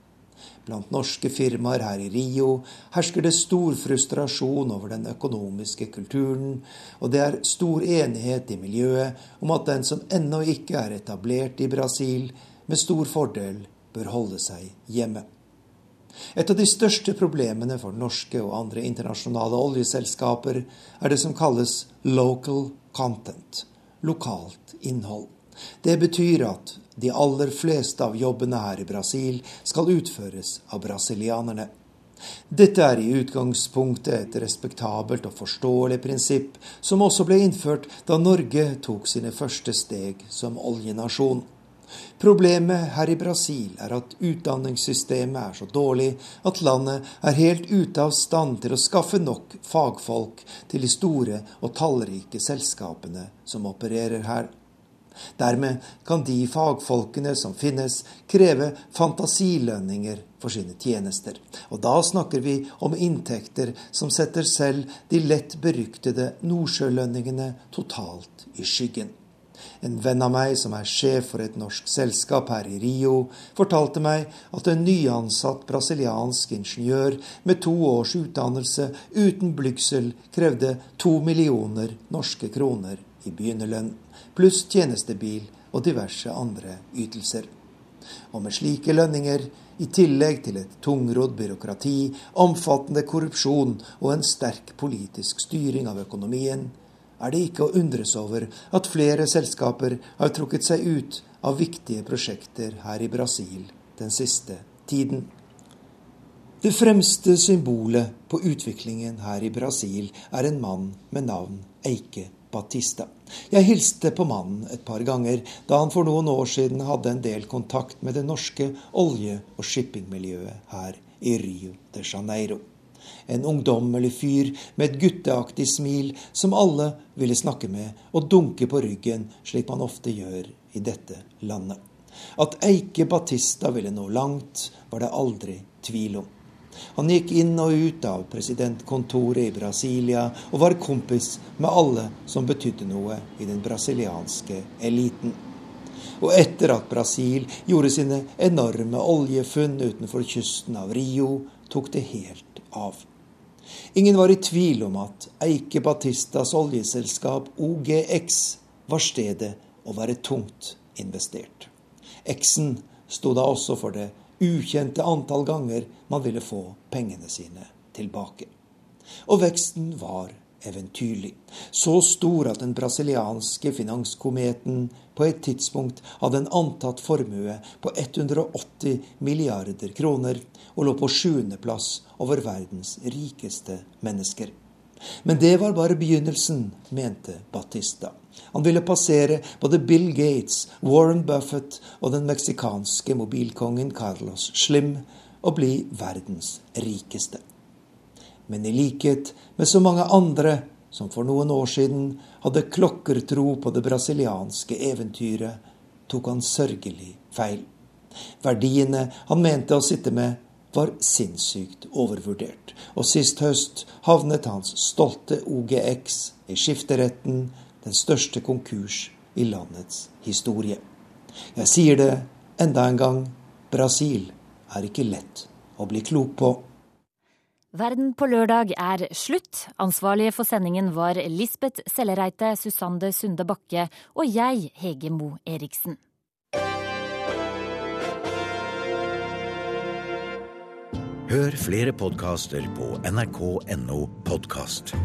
Blant norske firmaer her i Rio hersker det stor frustrasjon over den økonomiske kulturen, og det er stor enighet i miljøet om at den som ennå ikke er etablert i Brasil, med stor fordel bør holde seg hjemme. Et av de største problemene for norske og andre internasjonale oljeselskaper er det som kalles local content, lokalt innhold. Det betyr at de aller fleste av jobbene her i Brasil skal utføres av brasilianerne. Dette er i utgangspunktet et respektabelt og forståelig prinsipp, som også ble innført da Norge tok sine første steg som oljenasjon. Problemet her i Brasil er at utdanningssystemet er så dårlig at landet er helt ute av stand til å skaffe nok fagfolk til de store og tallrike selskapene som opererer her. Dermed kan de fagfolkene som finnes, kreve fantasilønninger for sine tjenester. Og da snakker vi om inntekter som setter selv de lett beryktede nordsjølønningene totalt i skyggen. En venn av meg som er sjef for et norsk selskap her i Rio, fortalte meg at en nyansatt brasiliansk ingeniør med to års utdannelse uten blygsel krevde to millioner norske kroner i begynnerlønn, pluss tjenestebil og diverse andre ytelser. Og med slike lønninger, i tillegg til et tungrodd byråkrati, omfattende korrupsjon og en sterk politisk styring av økonomien, er det ikke å undres over at flere selskaper har trukket seg ut av viktige prosjekter her i Brasil den siste tiden. Det fremste symbolet på utviklingen her i Brasil er en mann med navn Eike Batista. Jeg hilste på mannen et par ganger da han for noen år siden hadde en del kontakt med det norske olje- og shippingmiljøet her i Rio de Janeiro en ungdommelig fyr med et gutteaktig smil som alle ville snakke med og dunke på ryggen, slik man ofte gjør i dette landet. At Eike Batista ville nå langt, var det aldri tvil om. Han gikk inn og ut av presidentkontoret i Brasilia og var kompis med alle som betydde noe i den brasilianske eliten. Og etter at Brasil gjorde sine enorme oljefunn utenfor kysten av Rio, tok det helt av. Ingen var i tvil om at Eike Batistas oljeselskap OGX var stedet å være tungt investert. X-en sto da også for det ukjente antall ganger man ville få pengene sine tilbake. Og veksten var eventyrlig. Så stor at den brasilianske finanskometen på et tidspunkt hadde en antatt formue på 180 milliarder kroner, og lå på sjuendeplass over verdens rikeste mennesker. Men det var bare begynnelsen, mente Batista. Han ville passere både Bill Gates, Warren Buffett og den meksikanske mobilkongen Carlos Slim og bli verdens rikeste. Men i likhet med så mange andre som for noen år siden hadde klokkertro på det brasilianske eventyret, tok han sørgelig feil. Verdiene han mente å sitte med, var sinnssykt overvurdert, og sist høst havnet hans stolte OGX i skifteretten, den største konkurs i landets historie. Jeg sier det enda en gang, Brasil er ikke lett å bli klok på. Verden på lørdag er slutt. Ansvarlige for sendingen var Lisbeth Sellereite, Susanne Sunde Bakke og jeg, Hege Mo Eriksen. Hør flere podkaster på nrk.no podkast.